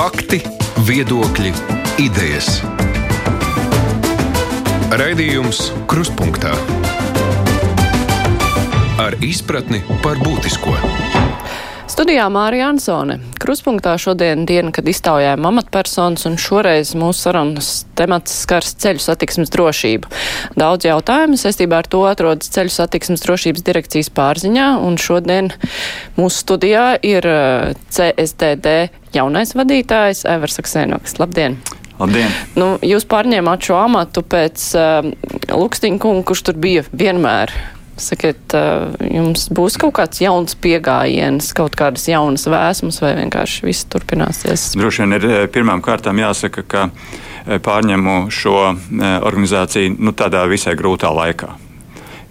Fakti, viedokļi, idejas. Raidījums Krustpunktā ar izpratni par būtisko. Studijā Mārija Ansone. Kruspunktā šodien diena, kad iztaujājam amatpersonas, un šoreiz mūsu sarunas temats skars ceļu satiksmes drošību. Daudz jautājumu saistībā ar to atrodas ceļu satiksmes drošības direkcijas pārziņā, un šodien mūsu studijā ir eh, CSDD jaunais vadītājs Evers Aksēnoks. Labdien! Labdien! Nu, jūs pārņēmāt šo amatu pēc uh, Lukstiņa kunga, kurš tur bija vienmēr Sakiet, jums būs kaut kāds jauns pieejams, kaut kādas jaunas vēsmas, vai vienkārši viss turpināsies? Droši vien ir pirmām kārtām jāsaka, ka pārņemu šo organizāciju nu, tādā visai grūtā laikā.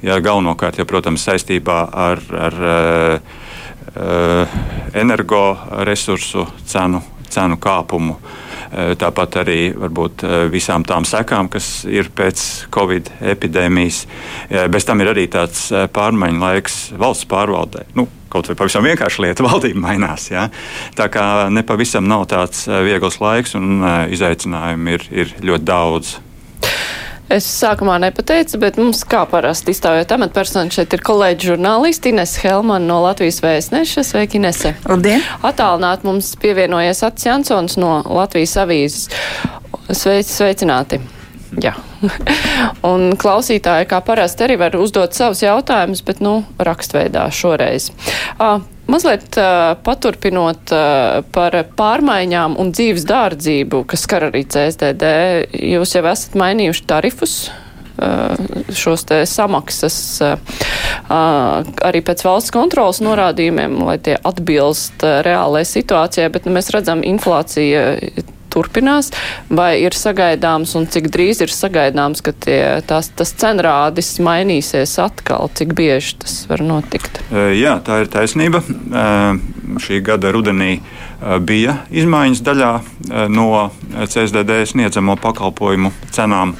Jā, galvenokārt, ja, protams, saistībā ar, ar uh, energoresursu cenu, cenu kāpumu. Eh, tāpat arī varbūt eh, visām tām sekām, kas ir pēc Covid epidēmijas. Eh, bez tam ir arī tāds pārmaiņu laiks valsts pārvaldē. Nu, kaut vai pavisam vienkārši lieta, valdība mainās. Ja? Tā kā nepavisam nav tāds viegls laiks un izaicinājumi ir, ir ļoti daudz. Es sākumā nepateicu, bet mums kā parasti izstāvjot amatpersonu šeit ir kolēģi žurnālisti Ines Helman no Latvijas vēstneša. Sveiki, Inese! Labdien! Atālināt mums pievienojies Ats Jansons no Latvijas avīzes. Sveic, sveicināti! Jā. Un klausītāji, kā parasti, arī var uzdot savus jautājumus, bet, nu, rakstveidā šoreiz. Uh, mazliet uh, paturpinot uh, par pārmaiņām un dzīves dārdzību, kas skar arī CSDD, jūs jau esat mainījuši tarifus šos te samaksas arī pēc valsts kontrolas norādījumiem, lai tie atbilst reālajai situācijai, bet nu, mēs redzam, inflācija turpinās, vai ir sagaidāms un cik drīz ir sagaidāms, ka tie, tās, tas cenrādis mainīsies atkal, cik bieži tas var notikt? Jā, tā ir taisnība. Šī gada rudenī bija izmaiņas daļā no CSDD sniedzamo pakalpojumu cenām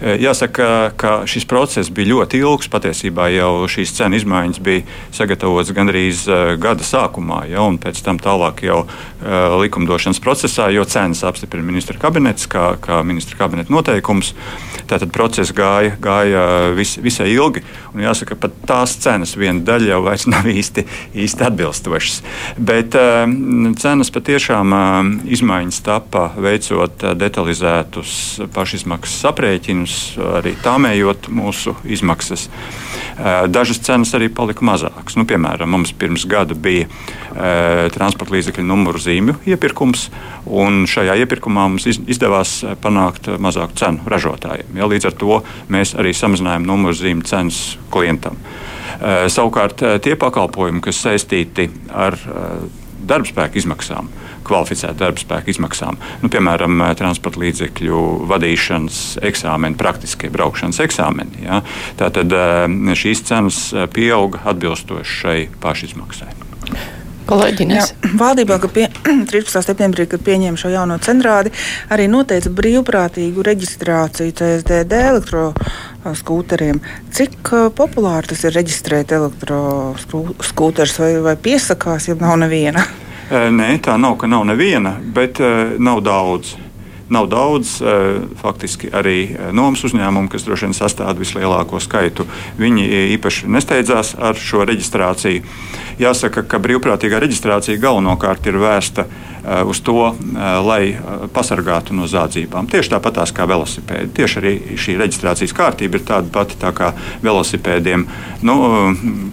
jāsaka, ka šis process bija ļoti ilgs. Patiesībā jau šīs cenu izmaiņas bija sagatavotas gandrīz eh, gada sākumā, ja, un pēc tam tālāk jau uh, likumdošanas procesā, jo cenas apstiprina ministra kabinets kā, kā ministra kabineta noteikums. Tātad process gāja, gāja vis, visai ilgi, un jāsaka, pat tās cenas viena daļa jau vairs nav īsti, īsti atbilstošas. Bet cenas patiešām izmaiņas tapa veicot detalizētus pašizmaksas aprēķinus protams, arī tāmējot mūsu izmaksas. Dažas cenas arī palika mazākas. Nu, piemēram, mums pirms gada bija transporta līdzekļu numuru zīmju iepirkums, un šajā iepirkumā mums izdevās panākt mazāku cenu ražotājiem. Ja, līdz ar to mēs arī samazinājām numuru zīmju cenas klientam. Savukārt tie pakalpojumi, kas saistīti ar darbspēka izmaksām, kvalificētu darba spēku izmaksām. Nu, piemēram, transporta līdzekļu vadīšanas eksāmeni, praktiskie braukšanas eksāmeni. Ja? Tātad šīs cenas pieauga atbilstoši šai pašizmaksai. Kolēģines. Jā, valdībā, ka pie, 13. septembrī, kad pieņēma šo jauno centrādi, arī noteica brīvprātīgu reģistrāciju CSDD elektroskūteriem. Cik populāri tas ir reģistrēt elektroskūterus vai, vai piesakās, ja nav neviena? Nē, tā nav, ka nav neviena, bet nav daudz nav daudz. Faktiski arī nomas uzņēmumu, kas droši vien sastāv vislielāko skaitu, viņi īpaši nesteidzās ar šo reģistrāciju. Jāsaka, ka brīvprātīgā reģistrācija galvenokārt ir vēsta uz to, lai pasargātu no zādzībām. Tieši tāpat kā velosipēdi. Tieši arī šī reģistrācijas kārtība ir tāda pati tā kā velosipēdiem. Nu,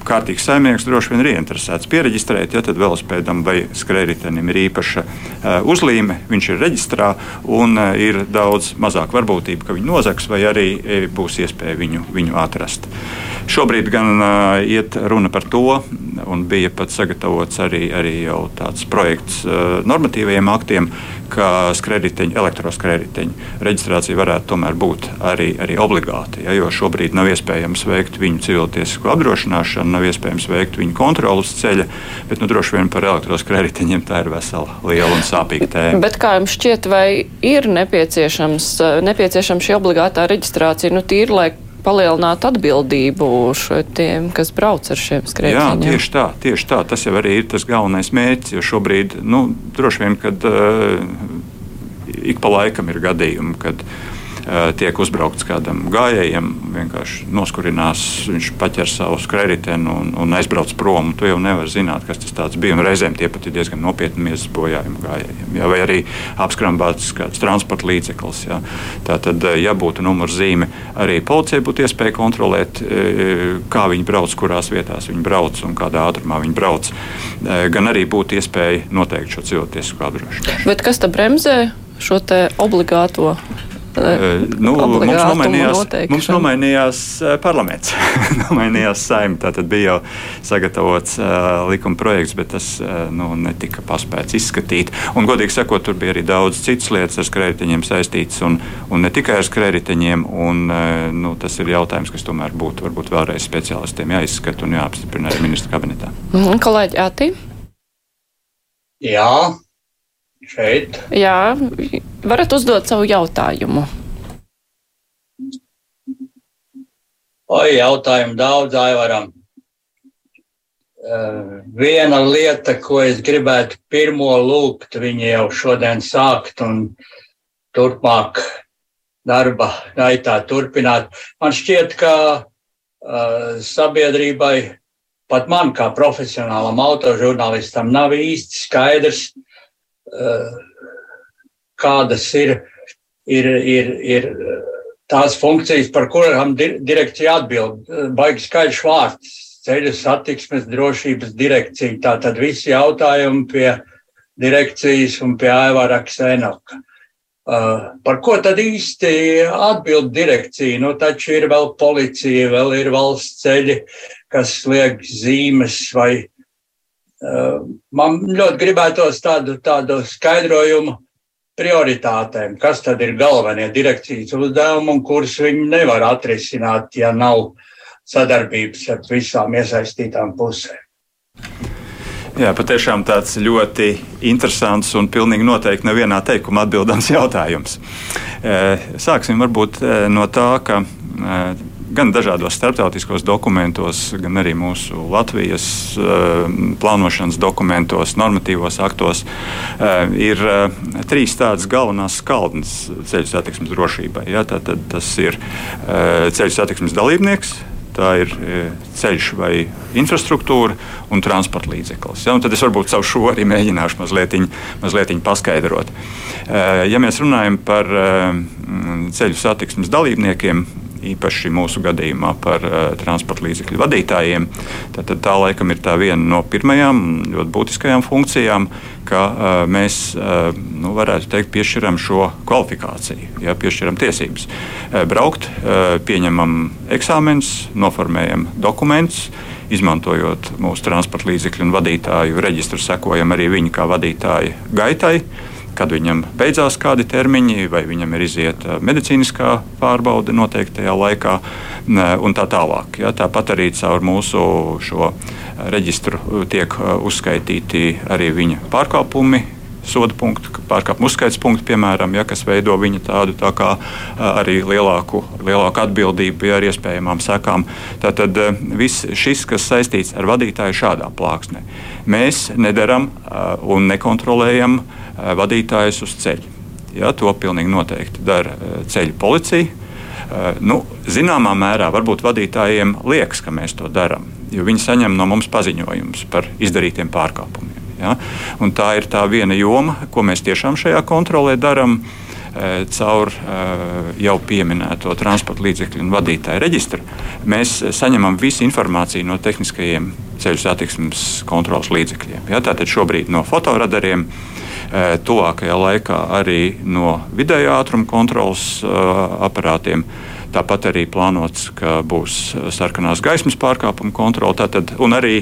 kārtīgs saimnieks droši vien ir ieinteresēts pieregistrēt, ja tad velosipēdam vai skrējritenim ir īpaša uzlīme, viņš ir reģistrā un ir daudz mazāk varbūtība, ka viņu nozags vai arī būs iespēja viņu, viņu atrast. Šobrīd gan uh, iet runa par to, un bija pat sagatavots arī, arī tāds projekts uh, normatīvajiem aktiem, ka skrējēji, elektroskrējēji reģistrācija varētu tomēr būt arī, arī obligāta. Ja, jo šobrīd nav iespējams veikt viņu civiltiesisko apdrošināšanu, nav iespējams veikt viņu kontroli uz ceļa, bet nu, droši vien par elektroskrējējiem tā ir vesela liela un sāpīga tēma. Bet kā jums šķiet, vai ir nepieciešams, nepieciešama šī obligātā reģistrācija? Nu, tīri, lai palielināt atbildību tiem, kas brauc ar šiem skrējējiem. Jā, tieši tā, tieši tā. Tas jau arī ir tas galvenais mērķis, jo šobrīd, nu, droši vien, kad uh, ik pa laikam ir gadījumi, kad uh, Eh, tiek uzbraukts kādam gājējam, vienkārši noskurinās, viņš paķer savu skrējēju un, un aizbrauc prom. Tu jau nevari zināt, kas tas bija. Un reizēm tie pat ir diezgan nopietni miesas bojājumi gājējiem. Jā, vai arī apskrambāts kāds transporta līdzeklis. Jā. Tā tad, eh, ja būtu numurzīme, arī policija būtu iespēja kontrolēt, eh, kā viņi brauc, kurās vietās viņi brauc un kādā ātrumā viņi brauc. Gan arī būtu iespēja noteikt šo cilvēku apdrošināšanu. Bet kas tad bremzē šo obligāto nu, mums, nomainījās, mums nomainījās parlaments, nomainījās saimta. Tātad bija jau sagatavots uh, likuma projekts, bet tas uh, nu, netika paspēts izskatīt. Un, godīgi sakot, tur bija arī daudz citas lietas ar krediteņiem saistītas, un, un ne tikai ar krediteņiem. Un, uh, nu, tas ir jautājums, kas tomēr būtu varbūt vēlreiz speciālistiem jāizskata un jāapstiprina arī ministra kabinetā. Mhm, kolēģi, Ati? Jā, šeit. Jā, varat uzdot savu jautājumu. Oi, jautājumu daudz, Aivaram. Uh, viena lieta, ko es gribētu pirmo lūgt, viņi jau šodien sākt un turpmāk darba gaitā turpināt. Man šķiet, ka uh, sabiedrībai, pat man kā profesionālam autožurnālistam, nav īsti skaidrs, kādas ir, ir, ir, ir tās funkcijas, par kurām direkcija atbild. Baigi skaļš vārds - ceļu satiksmes drošības direkcija. Tātad visi jautājumi pie direkcijas un pie Aivara Ksenoka. Uh, par ko tad īsti atbild direkcija? Nu, taču ir vēl policija, vēl ir valsts ceļi, kas liek zīmes vai Man ļoti gribētos tādu, tādu skaidrojumu prioritātēm, kas tad ir galvenie direkcijas uzdevumi un kurus viņi nevar atrisināt, ja nav sadarbības ar visām iesaistītām pusēm. Jā, patiešām tāds ļoti interesants un pilnīgi noteikti nevienā teikumā atbildams jautājums. Sāksim varbūt no tā, ka gan dažādos starptautiskos dokumentos, gan arī mūsu Latvijas uh, plānošanas dokumentos, normatīvos aktos, uh, ir uh, trīs tādas galvenās skaldnes ceļu satiksmes drošībai. Ja? Tātad tas ir ceļu satiksmes dalībnieks, tā ir ceļš vai infrastruktūra un transporta līdzeklis. Ja? Un tad es varbūt savu šo arī mēģināšu mazliet, mazliet paskaidrot. Ja mēs runājam par ceļu satiksmes dalībniekiem, īpaši mūsu gadījumā par uh, transporta līdzekļu vadītājiem. Tad, tad tā laikam ir tā viena no pirmajām ļoti būtiskajām funkcijām, ka uh, mēs uh, nu, varētu teikt, piešķiram šo kvalifikāciju, ja, piešķiram tiesības uh, braukt, uh, pieņemam eksāmenus, noformējam dokumentus izmantojot mūsu transporta līdzekļu un vadītāju reģistru, sekojam arī viņa kā vadītāja gaitai kad viņam beidzās kādi termiņi, vai viņam ir izieta medicīniskā pārbaude noteiktajā laikā, un tā tālāk. Ja, tāpat arī caur mūsu reģistru tiek uzskaitīti arī viņa pārkāpumi, soda punktu, pārkāpuma uzskaits punktu, piemēram, ja, kas veido viņa tādu tā kā, arī lielāku, lielāku atbildību ja, ar iespējamām sekām. Tātad viss šis, kas saistīts ar vadītāju šādā plāksnē, mēs nedaram un nekontrolējam vadītājus uz ceļa. Ja, to pilnīgi noteikti dara ceļu policija. Nu, zināmā mērā varbūt vadītājiem liekas, ka mēs to darām, jo viņi saņem no mums paziņojumus par izdarītiem pārkāpumiem. Ja? Un tā ir tā viena joma, ko mēs tiešām šajā kontrolē darām caur jau pieminēto transporta līdzekļu un vadītāju reģistru. Mēs saņemam visu informāciju no tehniskajiem ceļu satiksmes kontrolas līdzekļiem. Ja? Tātad šobrīd no fotoradariem Eh, tuvākajā laikā arī no vidējā ātruma kontrolas eh, aparātiem. Tāpat arī plānots, ka būs eh, sarkanās gaismas pārkāpuma kontrole, tātad, un arī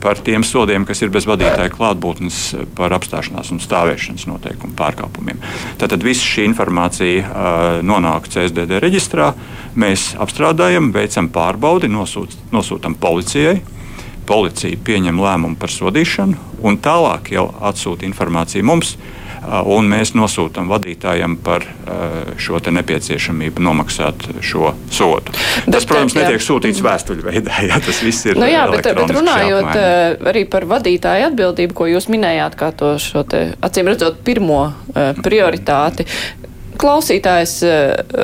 par tiem sodiem, kas ir bez vadītāja klātbūtnes par apstāšanās un stāvēšanas noteikumu pārkāpumiem. Tātad visa šī informācija uh, nonāk CSDD reģistrā, mēs apstrādājam, veicam pārbaudi, nosūt, nosūtam policijai policija pieņem lēmumu par sodīšanu, un tālāk jau atsūta informāciju mums. Un mēs nosūtām vadītājiem par šo nepieciešamību nomaksāt šo sodu. Bet, tas, protams, netiek sūtīts vēstuļveidā, ja tas viss ir. Nu jā, bet, bet runājot apmaiņa. arī par vadītāju atbildību, ko jūs minējāt, kā to šo te, acīm redzot, pirmo prioritāti, Klausītājs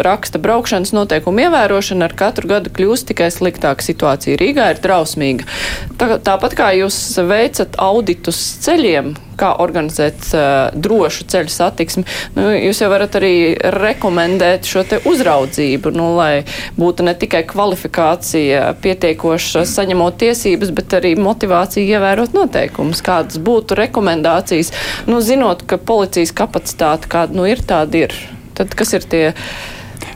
raksta, braukšanas noteikumu ievērošana ar katru gadu kļūst tikai sliktāka situācija. Rīgā ir drausmīga. Tā, tāpat kā jūs veicat auditus ceļiem, kā organizēt uh, drošu ceļu satiksmi, nu, jūs jau varat arī rekomendēt šo uzraudzību, nu, lai būtu ne tikai kvalifikācija pietiekoša saņemot tiesības, bet arī motivācija ievērot noteikumus. Kādas būtu rekomendācijas, nu, zinot, ka policijas kapacitāte kāda nu, ir, tāda ir. Tad kas ir tie?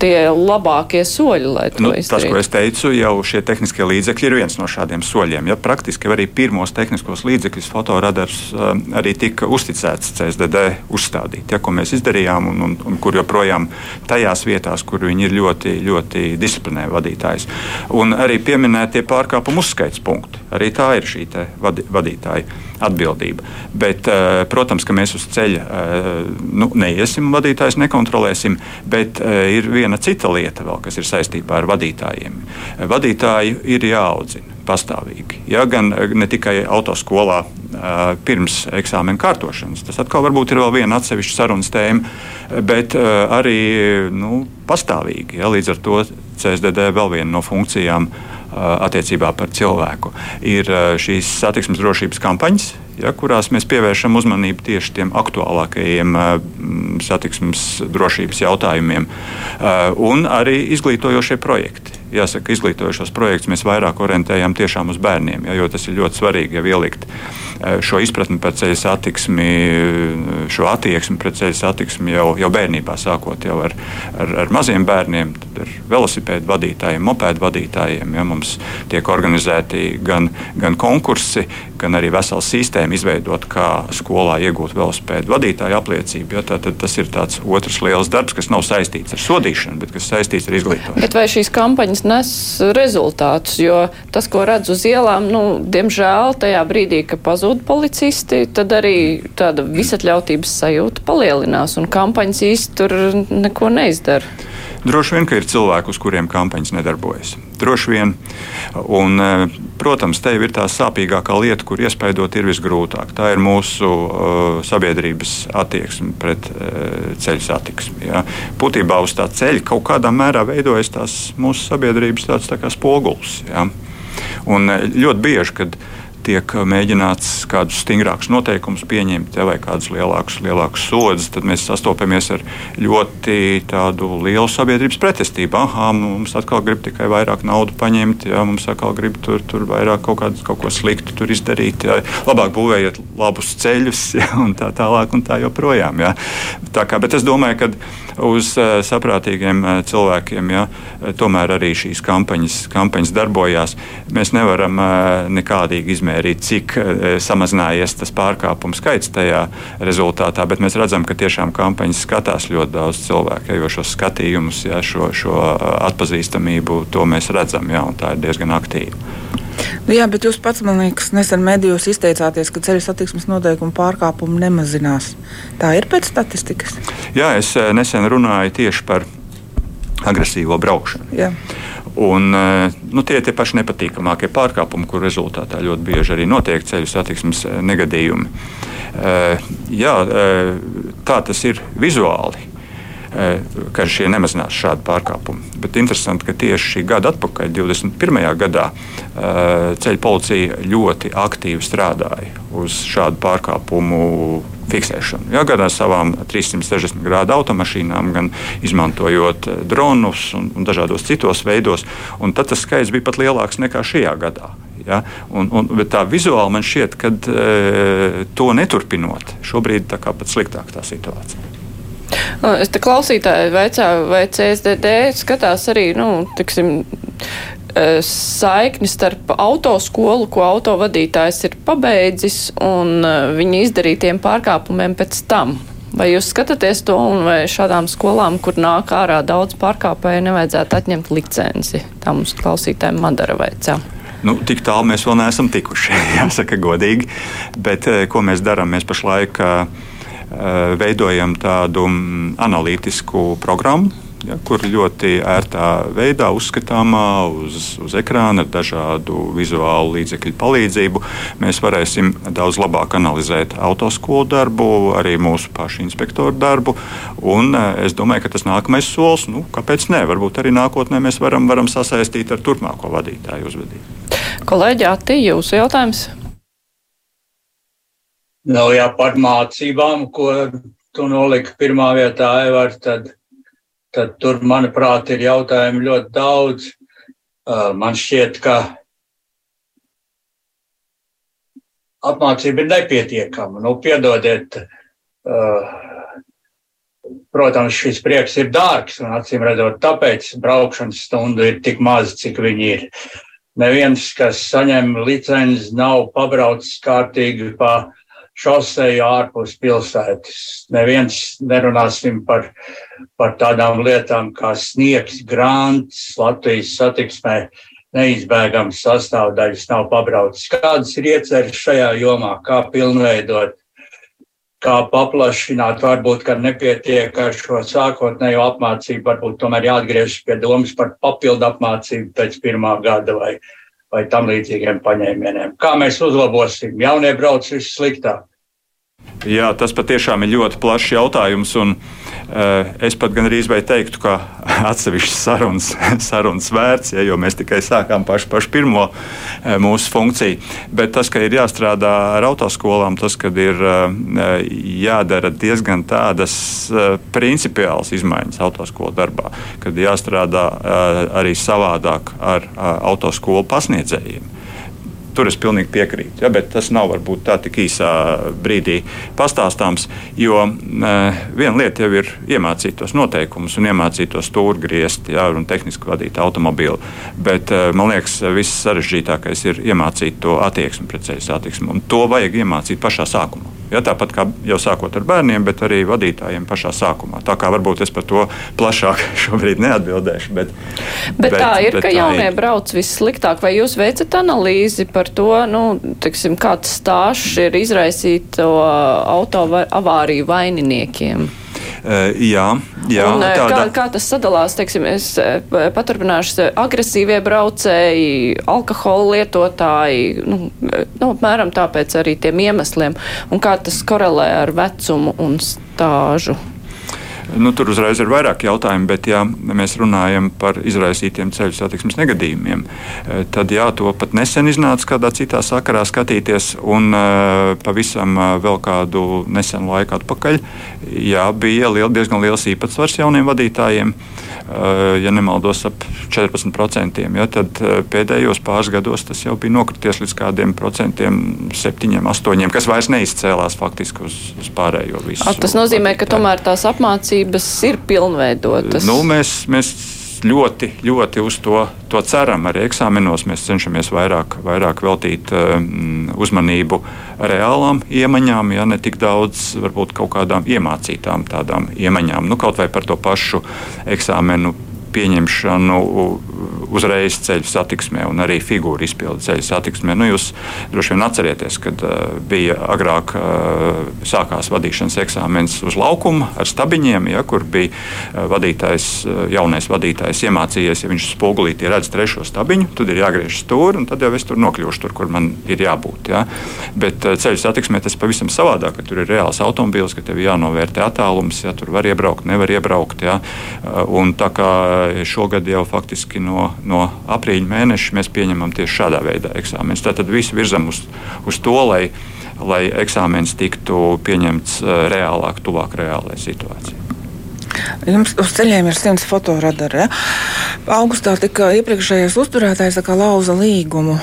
Tie labākie soļi, lai to nu, izdarītu? Tas, ko es teicu, jau šie tehniskie līdzekļi ir viens no šādiem soļiem. Ja praktiski arī pirmos tehniskos līdzekļus fotoradars uh, arī tika uzticēts CSDD uzstādīt, ja, ko mēs izdarījām un, un, un kur joprojām tajās vietās, kur viņi ir ļoti, ļoti disciplinē vadītājs. Un arī pieminētie pārkāpumu uzskaits punkti. Arī tā ir šī vadītāja atbildība. Bet, uh, protams, ka mēs uz ceļa uh, nu, neiesim, vadītājs nekontrolēsim, bet ir viena cita lieta, vēl, kas ir saistībā ar vadītājiem. Vadītāji ir jāaudzina pastāvīgi. Ja, gan ne tikai autoskolā pirms eksāmena kārtošanas, tas atkal varbūt ir vēl viena atsevišķa sarunas tēma, bet arī nu, pastāvīgi. Ja, līdz ar to CSDD vēl viena no funkcijām attiecībā par cilvēku. Ir šīs satiksmes drošības kampaņas ja, kurās mēs pievēršam uzmanību tieši tiem aktuālākajiem satiksmes drošības jautājumiem, un arī izglītojošie projekti. Jāsaka, izglītojošos projektus mēs vairāk orientējam tiešām uz bērniem, ja, jo tas ir ļoti svarīgi, ja ielikt šo izpratni par ceļu satiksmi, šo attieksmi pret ceļu satiksmi jau, jau bērnībā, sākot jau ar, ar, ar maziem bērniem, ar velosipēdu vadītājiem, mopēdu vadītājiem. Ja, mums tiek organizēti gan, gan konkursi, gan arī vesela sistēma izveidot, kā skolā iegūt velosipēdu vadītāju apliecību. Ja, tā, tas ir tāds otrs liels darbs, kas nav saistīts ar sodīšanu, bet kas saistīts ar izglītošanu. Bet vai šīs kampaņas nes rezultātus? Jo tas, ko redz uz ielām, nu, diemžēl tajā brīdī, kad pazūd policisti, tad arī tāda visatļautības sajūta palielinās un kampaņas īsti tur neko neizdara. Droši vien, ka ir cilvēki, uz kuriem kampaņas nedarbojas. Droši vien. Un, e, protams, te ir tā sāpīgākā lieta, kur iespaidot ir visgrūtāk. Tā ir mūsu uh, sabiedrības attieksme pret uh, ceļu satiksmi. Ja. Būtībā uz tā ceļa kaut kādā mērā veidojas tās mūsu sabiedrības tāds tā spogulis. Ja. Un ļoti bieži, kad uh, tiek mēģināts kādus stingrākus noteikumus pieņemt, vai kādus lielākus, lielākus sodus, tad mēs sastopamies ar ļoti lielu sabiedrības pretestību. Aha, mums atkal grib tikai vairāk naudu paņemt, ja, mums atkal grib tur, tur vairāk kaut, kādu, kaut ko sliktu izdarīt, ja, labāk būvējiet labus ceļus ja, un tā tālāk un tā joprojām. Ja. Tā kā, bet es domāju, ka uz uh, saprātīgiem uh, cilvēkiem ja, tomēr arī šīs kampaņas, kampaņas darbojās. Mēs nevaram uh, nekādīgi izmērīt izmērīt, cik e, samazinājies tas pārkāpumu skaits tajā rezultātā, bet mēs redzam, ka tiešām kampaņas skatās ļoti daudz cilvēku, jo šos skatījumus, jā, šo, šo atpazīstamību, to mēs redzam, jā, un tā ir diezgan aktīva. Nu, jā, bet jūs pats, man liekas, nesen medijos izteicāties, ka ceļu satiksmes noteikumu pārkāpumu nemazinās. Tā ir pēc statistikas? Jā, es e, nesen runāju tieši par agresīvo braukšanu. Jā. Un, eh, nu, tie ir tie paši nepatīkamākie pārkāpumi, kur rezultātā ļoti bieži arī notiek ceļu satiksmes eh, negadījumi. Eh, jā, tā tas ir vizuāli ka šie nemazinās šādu pārkāpumu. Bet interesanti, ka tieši šī gada atpakaļ, 21. gadā, ceļu policija ļoti aktīvi strādāja uz šādu pārkāpumu fiksēšanu. Jā, gan ar savām 360 grādu automašīnām, gan izmantojot dronus un, un dažādos citos veidos. Un tad tas skaits bija pat lielāks nekā šajā gadā. Ja? Un, un, bet tā vizuāli man šķiet, ka e, to neturpinot, šobrīd ir pat sliktāk tā situācija. Nu, es te klausītāju veicāju, vai CSDD skatās arī, nu, tiksim, e, saikni starp autoskolu, ko autovadītājs ir pabeidzis, un e, viņa izdarītiem pārkāpumiem pēc tam. Vai jūs skatāties to, un vai šādām skolām, kur nāk ārā daudz pārkāpēju, nevajadzētu atņemt licenci? Tā mums klausītājiem Madara veicā. Nu, tik tālu mēs vēl neesam tikuši, jāsaka godīgi. Bet e, ko mēs darām? Mēs pašlaik uh, veidojam tādu mm, analītisku programmu ja, kur ļoti ērtā veidā uzskatāmā uz, uz ekrāna ar dažādu vizuālu līdzekļu palīdzību mēs varēsim daudz labāk analizēt autoskolu darbu, arī mūsu pašu inspektoru darbu. Un, eh, es domāju, ka tas nākamais solis, nu, kāpēc ne? Varbūt arī nākotnē mēs varam, varam sasaistīt ar turpmāko vadītāju uzvedību. Kolēģi, Ati, jūsu jautājums? Nu, jā, par mācībām, ko tu noliki pirmā vietā, Evar, tad tad tur, manuprāt, ir jautājumi ļoti daudz. Uh, man šķiet, ka apmācība ir nepietiekama. Nu, piedodiet, uh, protams, šis prieks ir dārgs, un acīm redzot, tāpēc braukšanas stundu ir tik maz, cik viņi ir. Neviens, kas saņem licenci, nav pabraucis kārtīgi pa šoseju ārpus pilsētas. Neviens nerunāsim par, par tādām lietām kā sniegs, grāns, Latvijas satiksmē neizbēgams sastāvdaļas nav pabraucis. Kādas ir ieceres šajā jomā, kā pilnveidot, kā paplašināt, varbūt, ka nepietiek ar šo sākotnējo apmācību, varbūt tomēr jāatgriežas pie domas par papildu apmācību pēc pirmā gada vai, vai tam līdzīgiem paņēmieniem. Kā mēs uzlabosim? Jaunie brauc vissliktāk. Jā, tas patiešām ir ļoti plašs jautājums. Un, es pat gandrīz vai teiktu, ka atsevišķas sarunas, sarunas vērts, ja, jo mēs tikai sākām pašu, pašu pirmo uh, mūsu funkciju. Bet tas, ka ir jāstrādā ar autoskolām, tas, ka ir uh, jādara diezgan tādas principiālas izmaiņas autoskolu darbā, kad jāstrādā arī savādāk ar autoskolu pasniedzējiem tur es pilnīgi piekrītu. Ja, bet tas nav varbūt tā tik īsā brīdī pastāstāms, jo uh, viena lieta jau ir iemācīt tos noteikumus un iemācīt to stūri griezt ja, un tehniski vadīt automobīlu. Bet uh, man liekas, viss sarežģītākais ir iemācīt to attieksmi pret ceļu satiksmi. Un to vajag iemācīt pašā sākumā. Ja, tāpat kā jau sākot ar bērniem, bet arī vadītājiem pašā sākumā. Tā kā varbūt es par to plašāk šobrīd neatbildēšu. Bet, bet, bet tā ir, bet ka jaunie ir. brauc vissliktāk. Vai jūs veicat analīzi par to, nu, tiksim, kāds stāsts ir izraisīto auto avāriju vaininiekiem? Uh, jā, jā un, eh, tāda... kā, kā tas sadalās? Teiksim, es eh, paturpināšu agresīvie braucēji, alkohola lietotāji, nu, nu, apmēram tāpēc arī tiem iemesliem, un kā tas korelē ar vecumu un stāžu. Nu, tur uzreiz ir vairāk jautājumu, bet, ja mēs runājam par izraisītiem ceļu satiksmes negadījumiem, eh, tad jā, to pat nesen iznāca kādā citā sakarā skatīties, un uh, pavisam uh, vēl kādu nesenu laiku atpakaļ jā, bija liel, diezgan liels īpatsvars jauniem vadītājiem. Ja nemaldos, ap 14%. Ja, tad pēdējos pāris gados tas jau bija nokrities līdz kādiem procentiem, 7, 8, kas vairs neizcēlās faktiski uz, uz pārējo visu. A, tas nozīmē, ka tomēr tās apmācības tiesības ir pilnveidotas? Nu, mēs, mēs ļoti, ļoti uz to, to ceram. Arī eksāmenos mēs cenšamies vairāk, vairāk veltīt um, uzmanību reālām iemaņām, ja ne tik daudz varbūt kaut kādām iemācītām tādām iemaņām. Nu, kaut vai par to pašu eksāmenu pieņemšanu uzreiz ceļu satiksmē un arī figūru izpildu ceļu satiksmē. Nu, jūs droši vien atcerieties, kad uh, bija agrāk uh, sākās vadīšanas eksāmenis uz laukuma ar stabiņiem, ja, kur bija uh, vadītājs, jaunais vadītājs iemācījies, ja viņš spogulītī redz trešo stabiņu, tad ir jāgriež stūri un tad jau es tur nokļūšu tur, kur man ir jābūt. Ja. Bet ceļu satiksmē tas pavisam savādāk, ka tur ir reāls automobīls, ka tev jānovērtē attālums, ja tur var iebraukt, nevar iebraukt. Ja. Un tā kā šogad jau faktiski no, no aprīļa mēneša mēs pieņemam tieši šādā veidā eksāmenus. Tātad visu virzam uz, uz to, lai, lai eksāmenis tiktu pieņemts eh, reālāk, tuvāk reālajai situācijai. Jums uz ceļiem ir simts fotoradari. Ja? Augustā tika iepriekšējais uzturētājs lauza līgumu.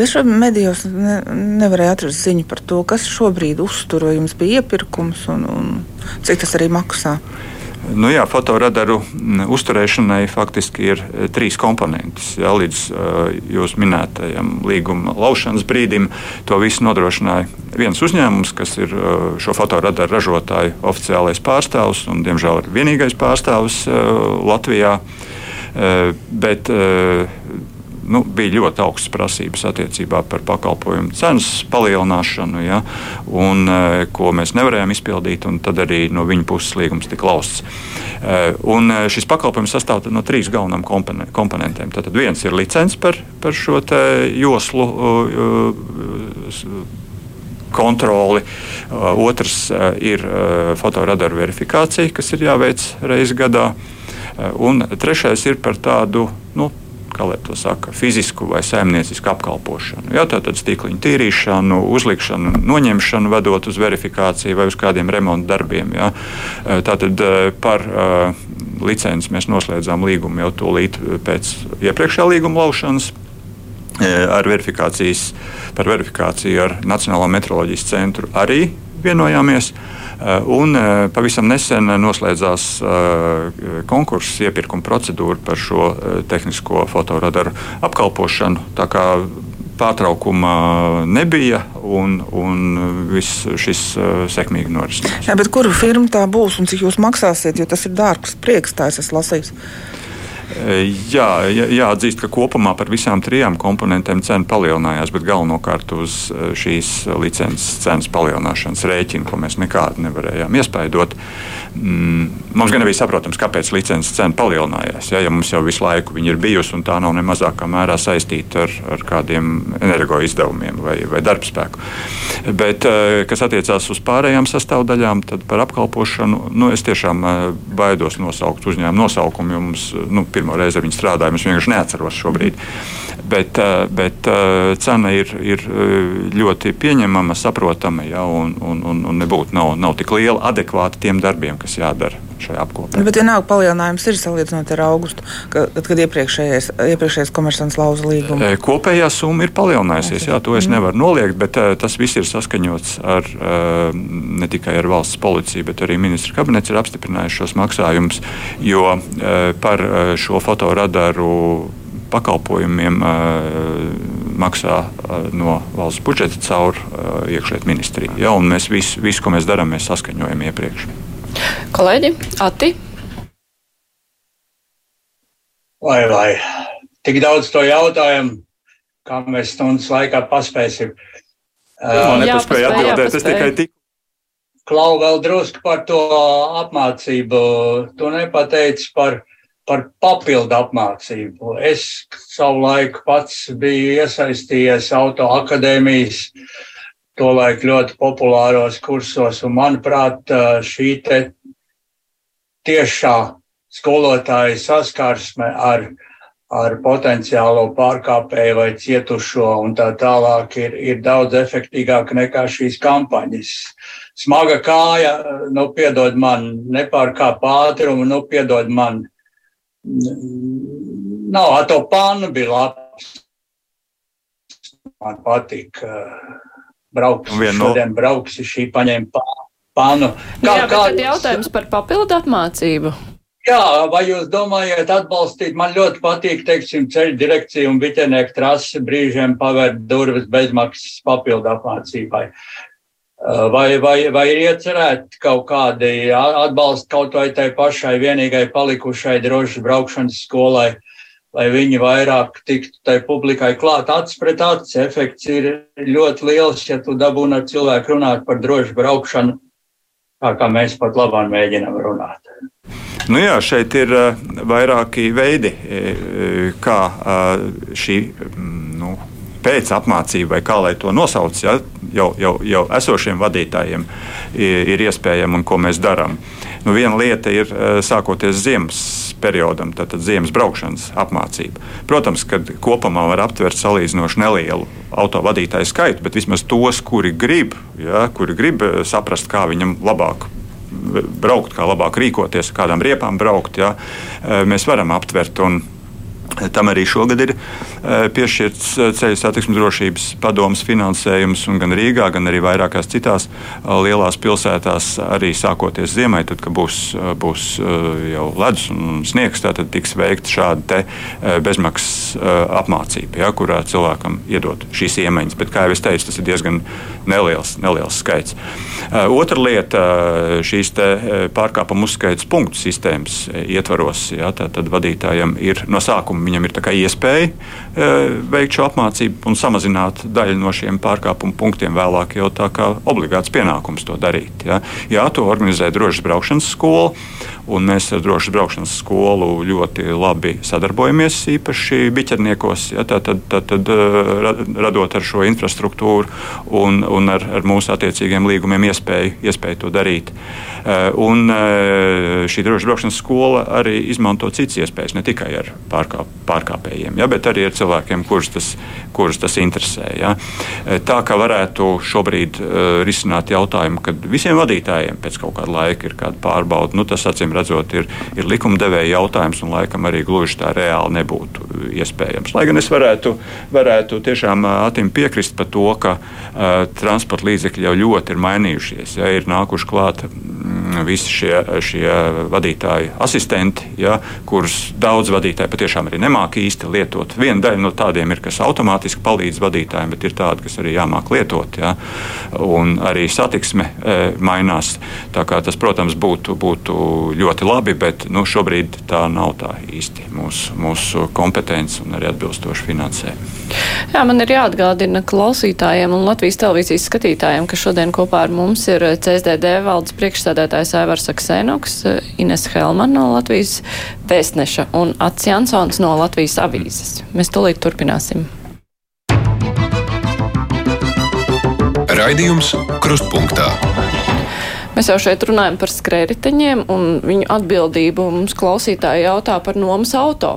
Es medijos ne, nevarēju atrast ziņu par to, kas šobrīd uztur, vai jums bija iepirkums un, un cik tas arī maksā. Nu, jā, fotoradaru uzturēšanai faktiski ir e, trīs komponentes. Jā, līdz uh, jūs minētajam līguma laušanas brīdim to visu nodrošināja viens uzņēmums, kas ir uh, šo fotoradaru ražotāju oficiālais pārstāvs un, diemžēl, ir vienīgais pārstāvs Latvijā. Bet, nu, bija ļoti augstas prasības attiecībā par pakalpojumu cenas palielināšanu, ja, un, ko mēs nevarējām izpildīt. Tad arī no viņa puses līgums tika lausts. Un šis pakalpojums sastāv no trīs galvenām komponentiem. Tad viens ir licence par, par šo joslu kontroli. Otrs ir fotoradaru verifikācija, kas ir jāveic reizi gadā. Un trešais ir par tādu nu, kā lai to saka, fizisku vai saimniecisku apkalpošanu. Jā, tātad stīkliņu tīrīšanu, uzlikšanu, noņemšanu, vedot uz verifikāciju vai uz kādiem remonta darbiem. Jā. Tātad par licenci mēs noslēdzām līgumu jau tūlīt pēc iepriekšējā līguma laušanas. Ar verifikācijas, par verifikāciju ar Nacionālo metroloģijas centru arī vienojāmies. Eh, un eh, pavisam nesen noslēdzās konkurss, iepirkuma procedūra par šo tehnisko fotoradaru apkalpošanu. Tā kā pārtraukuma nebija, un, un viss šis sekmīgi norisinājās. Kuru firmu tā būs un cik jūs maksāsiet? Jo tas ir dārgs prieks, tā es esmu lasījis. Jā, jāatzīst, ka kopumā par visām trijām komponentēm cena palielinājās, bet galvenokārt uz eh, šīs licences cenas palielināšanas rēķina, ko mēs nekādi nevarējām iespaidot. Mm, mums gan nebija saprotams, kāpēc licences cena palielinājās. Ja, ja mums jau visu laiku ir bijusi, un tā nav ne mazākā mērā saistīta ar, ar kādiem energoizdevumiem vai, vai darbspēku. Bet, eh, kas attiecās uz pārējām sastāvdaļām, tad par apkalpošanu nu, es tiešām eh, baidos nosaukt uzņēmumu nosaukumu, jo mums nu, pirmo reizi ar viņu strādājam, es vienkārši neatceros šobrīd. Bet, eh, bet cena ir, ir ļoti pieņemama, saprotama, ja, un, un, un nebūtu nav, nav tik liela, adekvāta tiem darbiem, kas jādara šajā apkopē. Bet vienalga palielinājums ir salīdzinot ar augustu, kad, kad iepriekšējais, iepriekšējais komercants lauza līgumu. Kopējā summa ir palielinājusies, jā, to es mm. nevaru noliegt, bet tas viss ir saskaņots ar ne tikai ar valsts policiju, bet arī ministra kabinets ir apstiprinājis šos maksājumus, jo par šo fotoradaru pakalpojumiem maksā no valsts budžeta caur iekšlietu ministriju. Ja, mēs visu, visu, ko mēs darām, mēs saskaņojam iepriekš. Kolēģi, Ati? Vai, vai, tik daudz to jautājumu, kā mēs stundas laikā paspēsim. Uh, nepaspēja atbildēt, es tikai tik. Klau vēl drusku par to apmācību. Tu nepateici par, par papildu apmācību. Es savu laiku pats biju iesaistījies auto akadēmijas tolaik ļoti populāros kursos, un manuprāt, šī tiešā skolotāja saskarsme ar, ar potenciālo pārkāpēju vai cietušo un tā tālāk ir, ir daudz efektīvāka nekā šīs kampaņas. Smaga kāja, nu, piedod man, nepārkāp ātrumu, nu, piedod man. Nav, to pānu bija labs. Man patīk. Uh, brauks. Šodien brauksi šī paņēma pānu. Kā, Jā, kā... tad jautājums par papildu apmācību. Jā, vai jūs domājat atbalstīt? Man ļoti patīk, teiksim, ceļu direkcija un biķenieku trasi brīžiem pavērt durvis bezmaksas papildu apmācībai. Vai, vai, vai ir iecerēti kaut kādi atbalsti kaut vai tai pašai vienīgai palikušai drošas braukšanas skolai? Uh, lai viņi vairāk tiktu tai publikai klāt. Acis pret acis efekts ir ļoti liels, ja tu dabūni ar cilvēku runāt par drošu braukšanu, tā kā mēs pat labāk mēģinām runāt. Nu jā, šeit ir uh, vairāki veidi, uh, kā uh, šī nu, pēc apmācība, vai kā lai to nosauc, ja, jau, jau, jau esošiem vadītājiem ir, iespējama un ko mēs darām. Nu, viena lieta ir sākoties ziemas periodam, tātad ziemas braukšanas apmācība. Protams, ka kopumā var aptvert salīdzinoši nelielu autovadītāju skaitu, bet vismaz tos, kuri grib, ja, kuri grib eh, saprast, kā viņam labāk braukt, kā labāk rīkoties, kādām riepām braukt, ja, eh, mēs varam aptvert. Un, Tam arī šogad ir eh, piešķirts eh, ceļu satiksmes drošības padomus finansējums, gan Rīgā, gan arī vairākās citās eh, lielās pilsētās, arī sākoties ziemai, tad, kad būs, būs jau ledus un sniegs, tad tiks veikta šāda bezmaksas apmācība, ja, kurā cilvēkam iedod šīs iemaņas. Bet, kā jau es teicu, tas ir diezgan neliels, neliels skaits. Otra lieta - šīs pārkāpuma uzskaitas punktu sistēmas ietvaros. Ja, tad vadītājiem ir no sākuma pārkāpumu, viņam ir iespēja veikt šo apmācību un samazināt daļu no šiem pārkāpumu punktiem vēlāk, jau tā kā obligāts pienākums to darīt. Ja. Jā, to organizē drošas braukšanas skola. Un mēs ar drošas braukšanas skolu ļoti labi sadarbojamies, īpaši biķerniekos, ja, tad, tad, tad, tad radot ar šo infrastruktūru un, un ar, ar mūsu attiecīgiem līgumiem iespēju, iespēju to darīt. Un šī drošas braukšanas skola arī izmanto citas iespējas, ne tikai ar pārkāp, pārkāpējiem, ja, bet arī ar cilvēkiem, kurus tas, kurus tas interesē. Ja. Tā kā varētu šobrīd risināt jautājumu, kad visiem vadītājiem pēc kaut kāda laika ir kāda pārbauda, nu, tas acīm redzot, ir, ir likumdevēja jautājums, un laikam arī gluži tā reāli nebūtu iespējams. Lai gan es varētu, varētu tiešām Atim piekrist par to, ka uh, transporta līdzekļi jau ļoti ir mainījušies. Ja, ir nākuši klāt mm, visi šie, šie vadītāji asistenti, ja, kurus daudz vadītāji patiešām arī nemāk īsti lietot. Viena daļa no tādiem ir, kas automātiski palīdz vadītājiem, bet ir tādi, kas arī jāmāk lietot. Ja, un arī satiksme e, mainās. Tas, protams, būtu, būtu ļoti labi, bet nu, šobrīd tā nav tā īsti mūsu, mūsu kompetence un arī atbilstoši finansē. Jā, man ir jāatgādina klausītājiem un Latvijas televīzijas skatītājiem, ka šodien kopā ar mums ir CSDD valdes priekšsēdētājs Aivars Aksēnoks, Ines Helman no Latvijas vēstneša un Ats Jansons no Latvijas avīzes. Mēs tūlīt turpināsim. Raidījums Krustpunktā. Mēs jau šeit runājam par skrējriteņiem un viņu atbildību. Mums klausītāji jautā par nomas auto,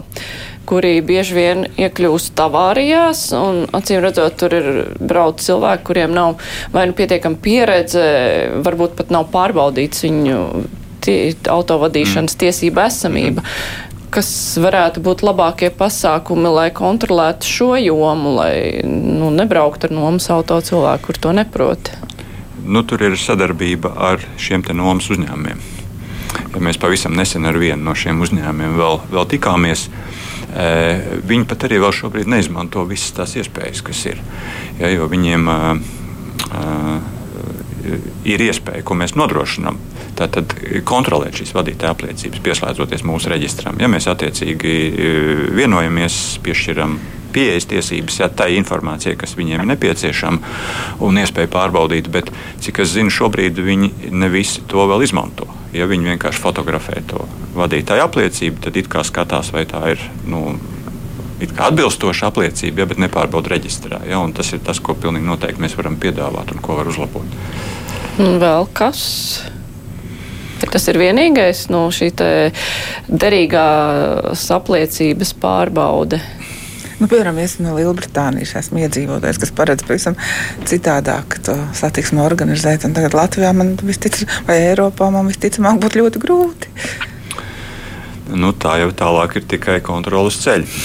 kuri bieži vien iekļūst avārijās. Un, acīm redzot, tur ir brauc cilvēki, kuriem nav vai nu pietiekama pieredze, varbūt pat nav pārbaudīts viņu tie, autovadīšanas mm. tiesība esamība. Kas varētu būt labākie pasākumi, lai kontrolētu šo jomu, lai nu, nebrauktu ar nomas auto cilvēku, kur to neprot? nu, tur ir sadarbība ar šiem nomas uzņēmumiem. Ja mēs pavisam nesen ar vienu no šiem uzņēmumiem vēl, vēl tikāmies, e, viņi pat arī vēl šobrīd neizmanto visas tās iespējas, kas ir. Ja, jo viņiem e, e, ir iespēja, ko mēs nodrošinām. Tātad kontrolēt šīs vadītāja apliecības, pieslēdzoties mūsu reģistram. Ja mēs attiecīgi vienojamies, piešķiram pieejas tiesības ja, tai informācijai, kas viņiem ir nepieciešama, un iespēja pārbaudīt. Bet, cik es zinu, šobrīd viņi ne visi to vēl izmanto. Ja viņi vienkārši fotografē to vadītāju apliecību, tad it kā skatās, vai tā ir. Nu, atbilstoša apliecība, ja, bet nepārbauda reģistrā. Ja, tas ir tas, ko pilnīgi noteikti mēs varam piedāvāt un ko var uzlabot. Un vēl kas? Tas ir vienīgais no nu, šī derīgās apliecības pārbaude. Nu, piemēram, es no Lielbritānijas esmu iedzīvotājs, kas paredz pavisam citādāk to satiksmu organizēt. Un tagad Latvijā man visticamāk, vai Eiropā man visticamāk būtu ļoti grūti. Nu, tā jau tālāk ir tikai kontrolas ceļš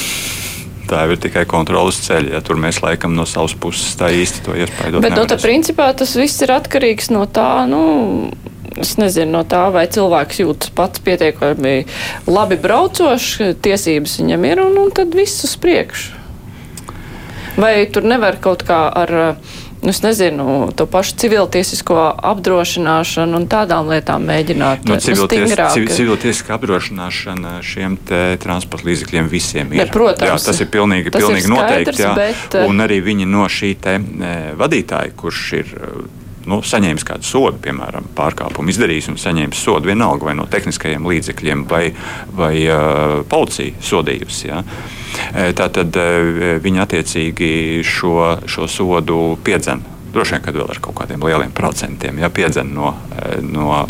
tā ir tikai kontrolas ceļa. Ja, tur mēs laikam no savas puses tā īsti to iespēju. Bet no nu, tā principā tas viss ir atkarīgs no tā, nu, es nezinu, no tā, vai cilvēks jūtas pats pietiekami labi braucošs, tiesības viņam ir, un, un tad viss uz priekšu. Vai tur nevar kaut kā ar, es nezinu, to pašu civiltiesisko apdrošināšanu un tādām lietām mēģināt? Nu, civilties, civ, civiltiesiska apdrošināšana šiem transporta līdzekļiem visiem ir. Ne, protams. Jā, tas ir pilnīgi, tas pilnīgi ir skaidrs, noteikti. Jā. Bet, un arī viņi no šī te vadītāja, kurš ir nu, saņēmis kādu sodu, piemēram, pārkāpumu izdarījis un saņēmis sodu vienalga vai no tehniskajiem līdzekļiem vai, vai uh, policija sodījusi. Ja. Tā tad uh, viņi attiecīgi šo, šo sodu piedzen droši vien, kad vēl ar kaut kādiem lieliem procentiem ja, piedzen no, no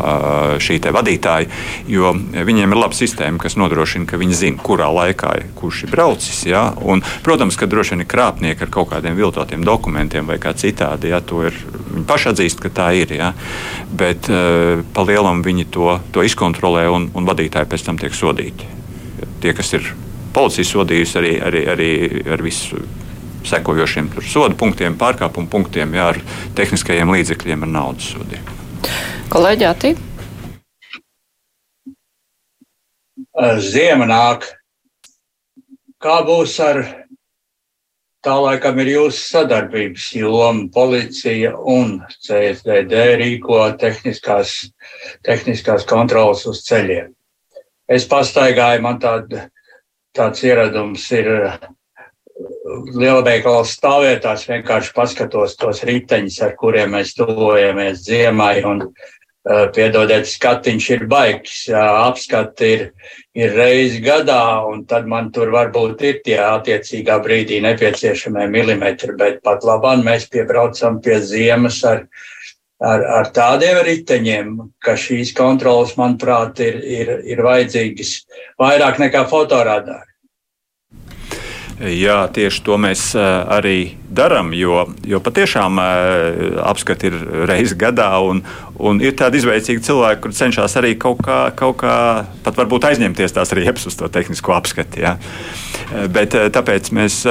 šī vadītāja, jo viņiem ir laba sistēma, kas nodrošina, ka viņi zina, kurā laikā kurš ir braucis. Ja, un, protams, ka droši vien ir krāpnieki ar kaut kādiem viltotiem dokumentiem vai kā citādi. Ja, ir, viņi paši atzīst, ka tā ir. Ja, bet pa lielam viņi to, to izkontrolē un, un vadītāji pēc tam tiek sodīti. Tie, kas ir policijas sodījusi arī, arī, arī ar visu sekojošiem sodu punktiem, pārkāpumu punktiem, jā, ar tehniskajiem līdzekļiem, ar naudas sodiem. Kolēģi, Ati? Ziema nāk. Kā būs ar tā laikam ir jūsu sadarbības joma, policija un CSDD rīko tehniskās, tehniskās kontrolas uz ceļiem. Es pastaigāju, man tāda tāds ieradums ir lielveikala stāvvietās vienkārši paskatos tos riteņus, ar kuriem mēs tuvojamies ziemai. Un, uh, piedodiet, skatiņš ir baigs, apskati ir, ir reizi gadā, un tad man tur varbūt ir tie attiecīgā brīdī nepieciešamie milimetri, bet pat labāk mēs piebraucam pie ziemas ar, ar, ar tādiem riteņiem, ka šīs kontrolas, manuprāt, ir, ir, ir vajadzīgas vairāk nekā fotoradāri. Jā, tieši to mēs arī darām, jo, jo patiešām apskati ir reizes gadā, un, un ir tādi izveicīgi cilvēki, kur cenšas arī kaut kā, kaut kā pat varbūt aizņemties tās riepas uz to tehnisko apskati. Jā. Bet tāpēc mēs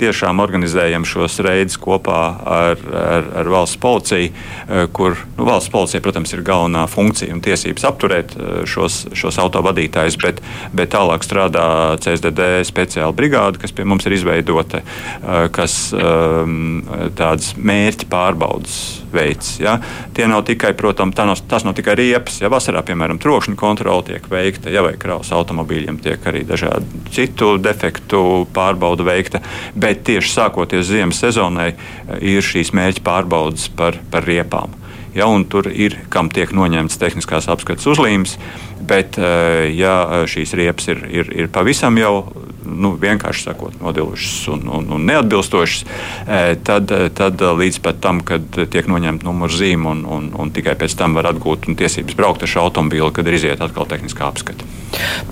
tiešām organizējam šos reidus kopā ar, ar, ar valsts policiju, eh, kur nu, valsts policija, protams, ir galvenā funkcija un tiesības apturēt eh, šos, šos autovadītājus, bet, bet tālāk strādā CSDD speciāla brigāde, kas pie mums ir izveidota, eh, kas ehm, tādas mērķa pārbaudas veids. Ja? Tie nav tikai, protams, nav, tas nav tikai riepas. Ja vasarā, piemēram, trokšņa kontrole tiek veikta, ja vai kravas automobīļiem tiek arī dažādu citu defektu pārbauda veikta bet tieši sākoties ziemas sezonai eh, ir šīs mērķa pārbaudas par, par riepām. Ja, tur ir, kam tiek noņemts tehniskās apskates uzlīmes, bet, eh, ja šīs riepas ir, ir, ir pavisam jau nu, vienkārši sakot, nodilušas un, un, un neatbilstošas, e, tad, tad līdz pat tam, kad tiek noņemta numurzīme un, un, un tikai pēc tam var atgūt tiesības braukt ar šo automobīlu, kad ir iziet atkal tehniskā apskate.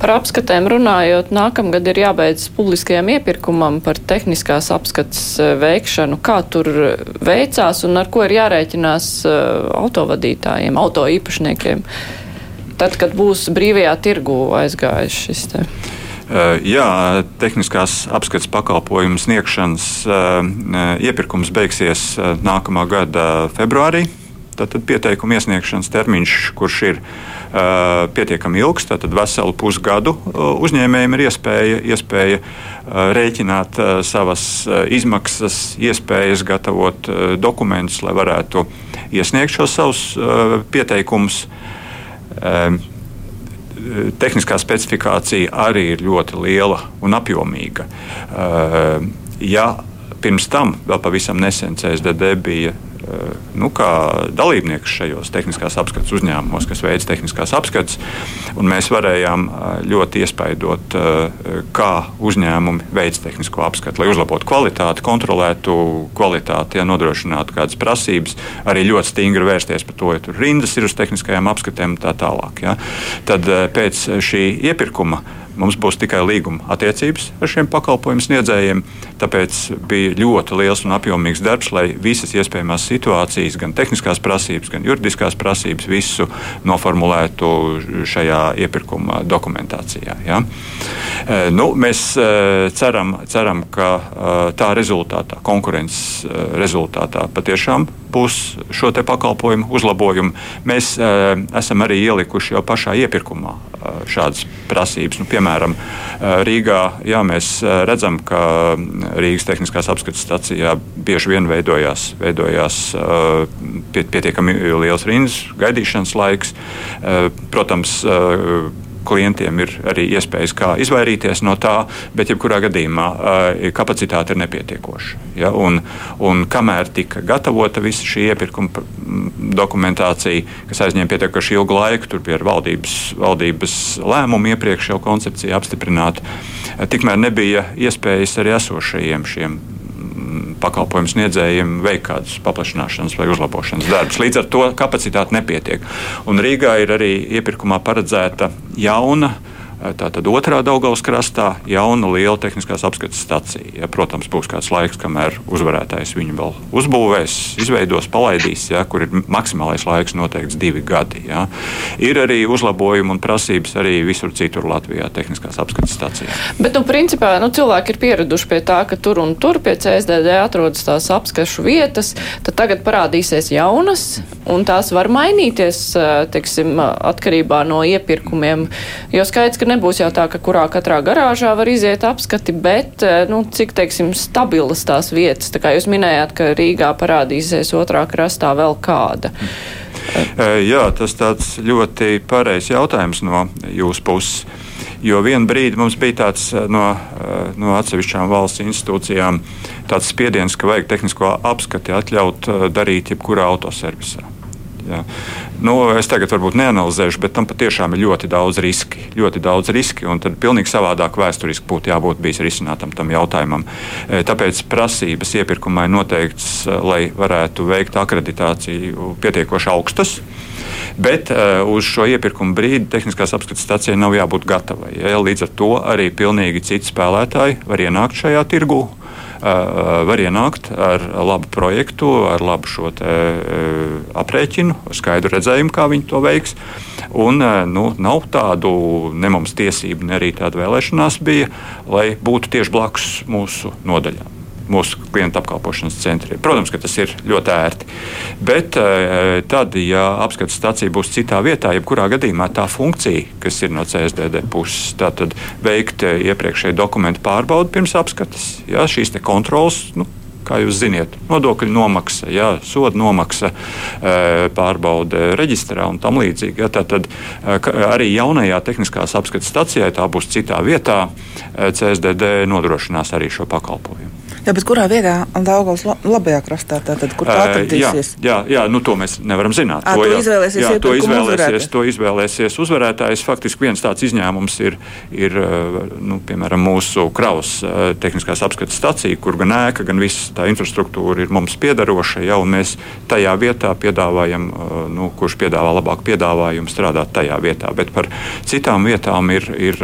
Par apskatēm runājot, nākamgad ir jābeidz publiskajam iepirkumam par tehniskās apskates e, veikšanu. Kā tur veicās un ar ko ir jārēķinās e, autovadītājiem, auto īpašniekiem? Tad, kad būs brīvajā tirgu aizgājis šis te. Eh, jā, tehniskās apskates pakalpojumu sniegšanas eh, iepirkums beigsies eh, nākamā gada februārī. Tātad pieteikuma iesniegšanas termiņš, kurš ir uh, pietiekami ilgs, tad veselu pusgadu uzņēmējiem ir iespēja, iespēja uh, rēķināt uh, savas izmaksas, iespējas gatavot dokumentus, lai varētu iesniegt šos savus pieteikumus tehniskā specifikācija arī ir ļoti liela un apjomīga. Eh, ja pirms tam, vēl pavisam nesen, CSDD bija nu, kā dalībnieks šajos tehniskās apskates uzņēmumos, kas veids tehniskās apskates. Mēs varējām eh, ļoti iespaidot, eh, kā uzņēmumi veids tehnisko apskati, lai uzlabotu kvalitāti, kontrolētu kvalitāti, ja nodrošinātu kādas prasības, arī ļoti stingri vērsties par to, ja tur rindas ir uz tehniskajām apskatēm un tā tālāk. Ja. Tad pēc šī iepirkuma Mums būs tikai līguma attiecības ar šiem pakalpojumu sniedzējiem. Tāpēc bija ļoti liels un apjomīgs darbs, lai visas iespējamās situācijas, gan tehniskās prasības, gan juridiskās prasības, visu noformulētu šajā iepirkuma dokumentācijā. Ja? E, nu, mēs e, ceram, ceram, ka e, tā rezultātā, konkurences rezultātā, patiešām būs šo pakalpojumu uzlabojumi. Mēs esam arī ielikuši jau pašā iepirkumā šādas prasības. Nu, piemēram, Rīgā jā, mēs redzam, ka Rīgas tehniskās apskates stacijā bieži vien veidojās, veidojās pietiekami liels rindas, gaidīšanas laiks. Protams, klientiem ir arī iespējas, kā izvairīties no tā, bet jebkurā gadījumā kapacitāte ir nepietiekoša. Ja? Un, un kamēr tika gatavota visa šī iepirkuma dokumentācija, kas aizņēma pietiekoši ilgu laiku, tur bija valdības, valdības lēmumu iepriekš jau koncepcija apstiprināta, tikmēr nebija iespējas arī esošajiem šiem pakalpojumu sniedzējiem veikt kādus paplašināšanas vai uzlabošanas darbus. Līdz ar to kapacitāte nepietiek. Un Rīgā ir arī iepirkumā paredzēta jauna Tātad otrā Daugaus krastā jauna liela tehniskās apskates stacija. Ja, protams, būs kāds laiks, kamēr uzvarētājs viņu vēl uzbūvēs, izveidos, palaidīs, ja, kur ir maksimālais laiks noteikts divi gadi. Ja. Ir arī uzlabojumi un prasības arī visur citur Latvijā tehniskās apskates stacijā. Bet, nu, principā, nu, cilvēki ir pieraduši pie tā, ka tur un tur pie CSDD atrodas tās apskašu vietas, tad tagad parādīsies jaunas, un tās var mainīties, teiksim, atkarībā no iepirkumiem. Jo skaidrs, ka nebūs jau tā, ka kurā katrā garāžā var iziet apskati, bet, eh, nu, cik, teiksim, stabilas tās vietas. Tā kā jūs minējāt, ka Rīgā parādīsies otrā krastā vēl kāda. Jā, tas tāds ļoti pareizs jautājums no jūsu puses. Jo vienā brīdī mums bija tāds no, no atsevišķām valsts institūcijām spiediens, ka vajag tehnisko apskati atļaut darīt jebkurā autoservisā. Ja. Nu, es tagad varbūt neanalizēšu, bet tam patiešām ir ļoti daudz riski. Ļoti daudz riski, un tad pilnīgi savādāk vēsturiski būtu jābūt bijis risinātam tam jautājumam. E, tāpēc prasības iepirkumai noteikts, e, lai varētu veikt akreditāciju pietiekoši augstas. Bet uh, uz šo iepirkuma brīdi tehniskās apskates stācijai nav jābūt gatavai. Ja? Līdz ar to arī pilnīgi citi spēlētāji var ienākt šajā tirgū var ienākt ar labu projektu, ar labu šo te, aprēķinu, ar skaidru redzējumu, kā viņi to veiks. Un, nu, nav tādu ne mums tiesību, ne arī tāda vēlēšanās bija, lai būtu tieši blakus mūsu nodaļām mūsu klientu apkalpošanas centriem. Protams, ka tas ir ļoti ērti. Bet eh, tad, ja apskates stācija būs citā vietā, jebkurā gadījumā tā funkcija, kas ir no CSDD puses, tātad veikt eh, iepriekšēju dokumentu pārbaudi pirms apskates, ja, šīs kontrolas. Nu, kā jūs zināt, nodokļu nomaksa, jā, soda nomaksa, eh, pārbaude reģistrā un tam līdzīgi. Jā, tad arī jaunajā tehniskās apskates stacijā, tā būs citā vietā, CSDD nodrošinās arī šo pakalpojumu. Jā, bet kurā vietā Daugavas labajā krastā, tātad, kur tā atradīsies? Jā, jā, jā nu, to mēs nevaram zināt. À, to, to izvēlēsies, jā, to izvēlēsies, to izvēlēsies uzvarētājs. Faktiski viens tāds izņēmums ir, ir nu, piemēram, mūsu kravas tehniskās apskates stacija, kur gan ēka, gan viss tā infrastruktūra ir mums piedaroša, ja, un mēs tajā vietā piedāvājam, nu, kurš piedāvā labāku piedāvājumu strādāt tajā vietā. Bet par citām vietām ir, ir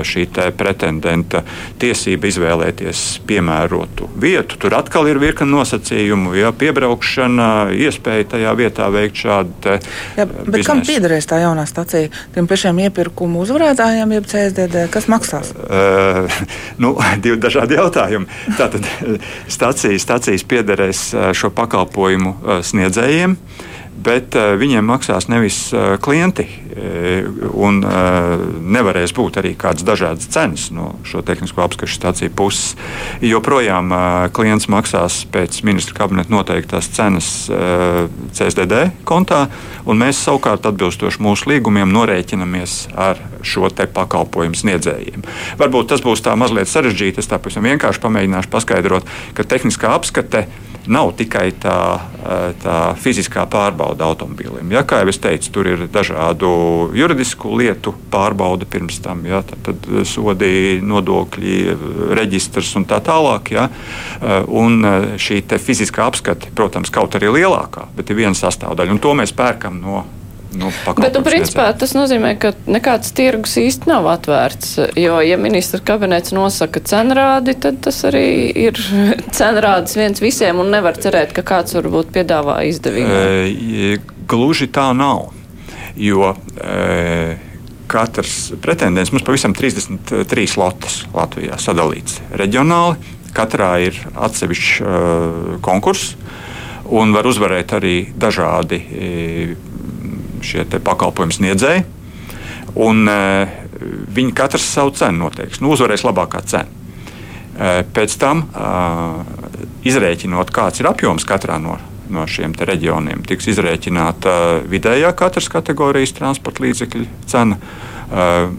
šī pretendenta tiesība izvēlēties piemēru piemērotu vietu. Tur atkal ir virkni nosacījumu, ja piebraukšana, iespēja tajā vietā veikt šādu. Jā, bet biznesu. kam piederēs tā jaunā stacija? Tiem pašiem iepirkumu uzvarētājiem, jeb CSDD, kas maksās? Uh, nu, divi dažādi jautājumi. Tātad stacijas, stacijas piederēs šo pakalpojumu sniedzējiem. Uh, bet uh, viņiem maksās nevis uh, klienti, uh, un nevarēs būt arī kādas dažādas cenas no šo tehnisko apskatu stāciju puses. Joprojām klients maksās pēc ministra kabineta noteiktās cenas CSDD kontā, un mēs savukārt atbilstoši mūsu līgumiem norēķinamies ar šo pakalpojumu sniedzējiem. Varbūt tas būs tā mazliet sarežģīti, es tā pavisam vienkārši pamēģināšu paskaidrot, ka tehniskā apskate nav tikai tā, tā fiziskā pārbauda automobīlim. Ja, kā jau es teicu, tur ir dažādu juridisku lietu pārbauda pirms tam, ja, tad, tad sodi, nodokļi, reģistrs un tā tālāk. Ja, un šī fiziskā apskate, protams, kaut arī lielākā, bet ir viena sastāvdaļa, un to mēs pērkam no Nu, Bet, nu, principā, tas nozīmē, ka nekāds tirgus īsti nav atvērts. Jo, ja ministra kabinets nosaka cenrādi, tad tas arī ir cenrādis viens visiem un nevar cerēt, ka kāds varbūt piedāvā izdevību. E, gluži tā nav. Jo, e, katrs pretendents mums pavisam 33 lotes Latvijā sadalīts reģionāli. Katrā ir atsevišķs uh, konkurss, un var uzvarēt arī dažādi uh, šie pakalpojumu sniedzēji. Un, uh, viņi katrs savu cenu noteiks. Nu, uzvarēs labākā cena. Uh, pēc tam, izrēķinot, kāds ir apjoms katrā no, no šiem reģioniem, tiks izrēķināta vidējā katras kategorijas transporta līdzekļu cena,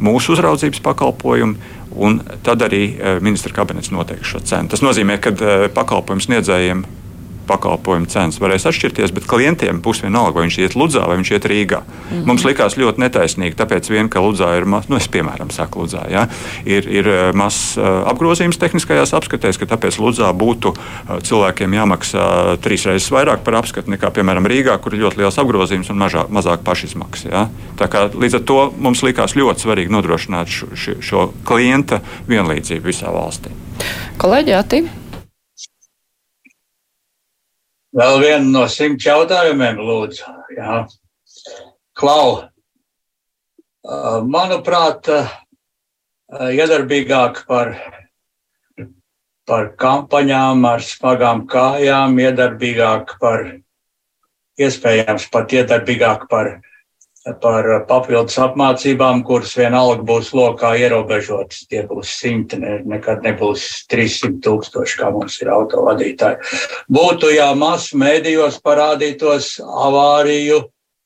mūsu uzraudzības pakalpojumi. Un tad arī ministra kabinets noteiks šo cenu. Tas nozīmē, ka pakalpojumu sniedzējiem pakalpojumu cenas varēs atšķirties, bet klientiem būs vienalga, vai viņš iet Ludzā vai viņš iet Rīgā. Mm -hmm. Mums likās ļoti netaisnīgi, tāpēc vien, ka Ludzā ir, nu, es piemēram saku Ludzā, ja, ir, ir eh, mazs uh, apgrozījums tehniskajās apskatēs, ka tāpēc Ludzā būtu uh, cilvēkiem jāmaksā trīs reizes vairāk par apskatu nekā, piemēram, Rīgā, kur ir ļoti liels apgrozījums un mažā, mazāk pašizmaksas. Ja. Tā kā līdz ar to mums likās ļoti svarīgi nodrošināt šo, šo, šo klienta vienlīdzību visā valstī. Kolēģi, Ati? Vēl vienu no simt jautājumiem, lūdzu. Jā. Klau, manuprāt, iedarbīgāk par, par kampaņām ar smagām kājām, iedarbīgāk par, iespējams, pat iedarbīgāk par par papildus apmācībām, kuras vienalga būs lokā ierobežotas. Tie būs simti, ne, nekad nebūs 300 tūkstoši, kā mums ir autovadītāji. Būtu jā, masu mēdījos parādītos avāriju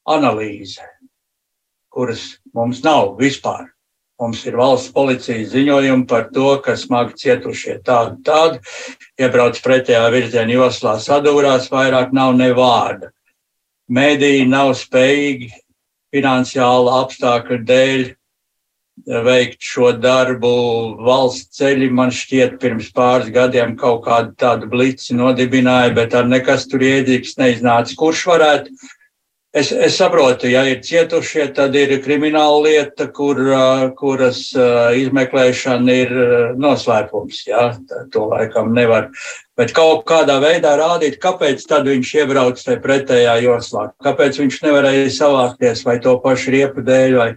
analīze, kuras mums nav vispār. Mums ir valsts policijas ziņojumi par to, ka smagi cietušie tādi, tādi iebrauc pretējā virzienā joslā, sadūrās, vairāk nav ne vārda. Mēdīji nav spējīgi finansiāla apstākļu dēļ veikt šo darbu. Valsts ceļi man šķiet pirms pāris gadiem kaut kādu tādu blici nodibināja, bet ar nekas tur iedīgs neiznāca. Kurš varētu Es, es saprotu, ja ir cietušie, tad ir krimināla lieta, kur, kuras izmeklēšana ir noslēpums. Ja? To laikam nevar. Bet kaut kādā veidā rādīt, kāpēc viņš iebrauc tajā pretējā joslā, kāpēc viņš nevarēja savākties vai to pašu riepu dēļ, vai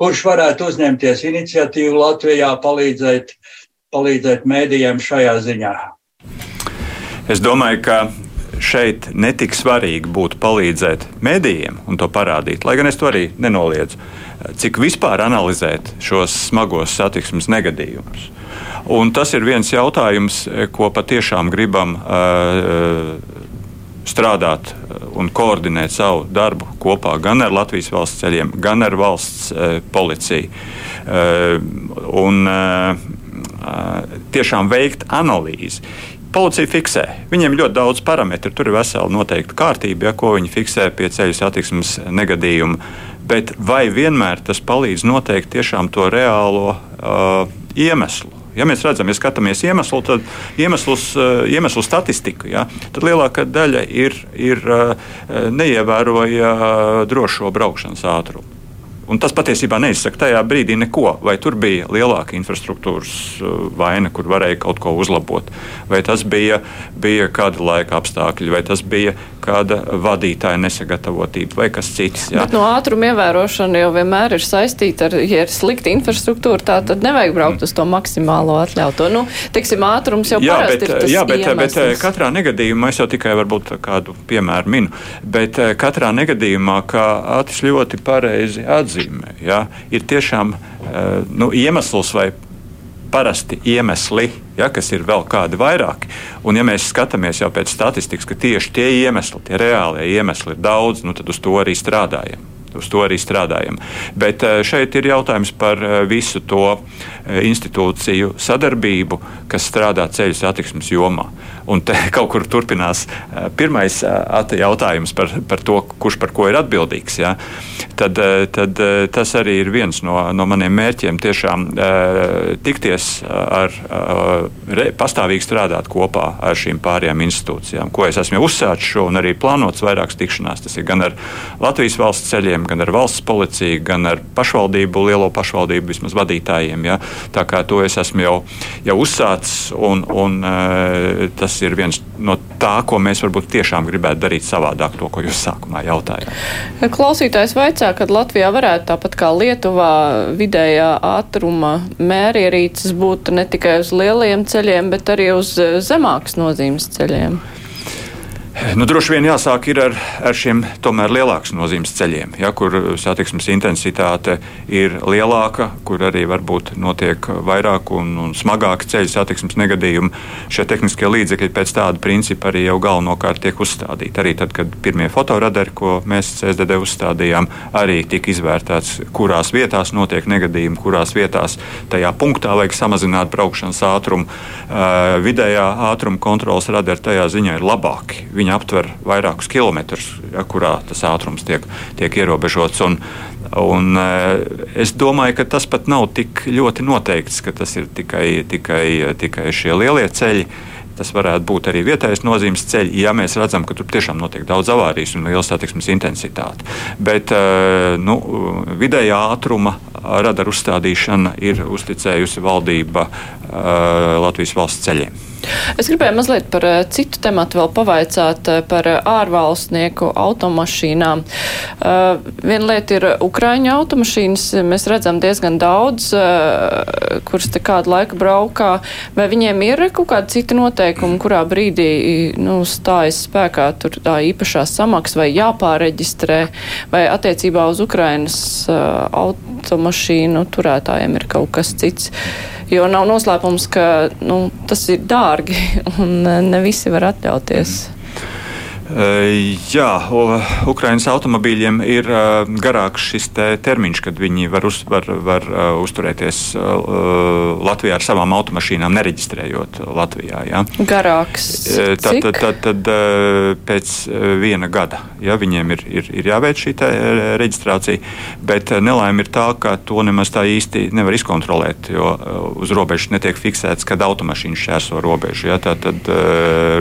kurš varētu uzņemties iniciatīvu Latvijā palīdzēt, palīdzēt mēdījiem šajā ziņā. Es domāju, ka šeit netik svarīgi būtu palīdzēt medijiem un to parādīt, lai gan es to arī nenoliedzu, cik vispār analizēt šos smagos satiksmes negadījumus. Un tas ir viens jautājums, ko patiešām gribam uh, strādāt un koordinēt savu darbu kopā gan ar Latvijas valsts ceļiem, gan ar valsts uh, policiju. Uh, un, tiešām veikt analīzi. Policija fiksē. Viņiem ļoti daudz parametru, tur ir vesela noteikta kārtība, ja, ko viņi fiksē pie ceļu satiksmes negadījuma. Bet vai vienmēr tas palīdz noteikt to reālo uh, iemeslu? Ja mēs redzam, ja skatāmies iemeslu, tad iemeslus, uh, iemeslu statistiku, ja, tad lielākā daļa ir, ir uh, neievēroja drošo braukšanas ātrumu. Un tas patiesībā neizsaka tajā brīdī neko. Vai tur bija lielāka infrastruktūras uh, vaina, kur varēja kaut ko uzlabot, vai tas bija, bija kāda laika apstākļi, vai tas bija kāda vadītāja nesagatavotība vai kas cits. Jā. Bet no ātruma ievērošana jau vienmēr ir saistīta ar, ja ir slikta infrastruktūra, tā tad nevajag braukt uz to maksimālo atļautu. Nu, teiksim, ātrums jau jā, bet, ir tas jā, bet, iemesls. bet katrā negadījumā, es jau tikai varbūt kādu piemēru minu, bet eh, katrā negadījumā, kā Atis ļoti pareizi atzīst, nozīmē. Ja? Ir tiešām uh, nu, iemesls vai parasti iemesli, ja, kas ir vēl kādi vairāki. Un, ja mēs skatāmies jau pēc statistikas, ka tieši tie iemesli, tie reālie iemesli ir daudz, nu, tad uz to arī strādājam. Uz to arī strādājam. Bet eh, šeit ir jautājums par eh, visu to institūciju sadarbību, kas strādā ceļu satiksmes jomā. Un te kaut kur turpinās pirmais jautājums par, par to, kurš par ko ir atbildīgs. Ja? tad, eh, tad eh, tas arī ir viens no, no maniem mērķiem. Tiešām eh, tikties ar, pastāvīgi strādāt kopā ar šīm pārējām institūcijām, ko es esmu uzsācis šo un arī plānots vairākas tikšanās. Tas ir gan ar Latvijas valsts ceļiem, gan ar valsts policiju, gan ar pašvaldību, lielo pašvaldību vismaz vadītājiem. Ja? Tā kā to es esmu jau, jau uzsācis, un, un tas ir viens no tā, ko mēs varbūt tiešām gribētu darīt savādāk, to, ko jūs sākumā jautājāt. Klausītājs vaicā, ka Latvijā varētu tāpat kā Lietuvā vidējā ātruma mērierīces būt ne tikai uz lieliem ceļiem, bet arī uz zemākas nozīmes ceļiem. Nu, droši vien jāsāk ar, ar šiem tomēr lielākas nozīmes ceļiem, ja, kur satiksmes intensitāte ir lielāka, kur arī varbūt notiek vairāk un, un smagāki ceļu satiksmes negadījumi. Šie tehniskie līdzekļi pēc tāda principa arī jau galvenokārt tiek uzstādīti. Arī tad, kad pirmie fotoradari, ko mēs CSDD uzstādījām, arī tika izvērtēts, kurās vietās notiek negadījumi, kurās vietās tajā punktā vajag samazināt braukšanas ātrumu. Uh, vidējā ātruma kontrolas radari tajā ziņā ir labāki viņa aptver vairākus kilometrus, ja, kurā tas ātrums tiek, tiek ierobežots. Un, un, eh, es domāju, ka tas pat nav tik ļoti noteikts, ka tas ir tikai, tikai, tikai šie lielie ceļi. Tas varētu būt arī vietējais nozīmes ceļš, ja mēs redzam, ka tur tiešām notiek daudz avārijas un liela satiksmes intensitāte. Bet eh, nu, vidējā ātruma radaru uzstādīšana ir uzticējusi valdība eh, Latvijas valsts ceļiem. Es gribēju mazliet par uh, citu tematu vēl pavaicāt par ārvalstnieku automašīnām. Viena lieta ir Ukraiņu automašīnas. Mēs redzam diezgan daudz, kuras te kādu laiku braukā. Vai viņiem ir kaut kāda cita noteikuma, kurā brīdī nu, stājas spēkā tā īpašā samaksa vai jāpāreģistrē, vai attiecībā uz Ukrainas uh, automašīnu turētājiem ir kaut kas cits? Jo nav noslēpums, ka nu, tas ir dārgi un ne visi var atļauties. Jā, Ukraiņas automobīļiem ir garāks šis te termiņš, kad viņi var, uz, var, var uzturēties Latvijā ar savām automašīnām, nereģistrējot Latvijā. Ja. Garāks. Tad, tad, tad, tad pēc viena gada ja, viņiem ir, ir, ir jāveic šī reģistrācija, bet nelaime ir tā, ka to nemaz tā īsti nevar izkontrolēt, jo uz robežas netiek fiksēts, kad automašīna šķērso robežu. Ja, tad, tad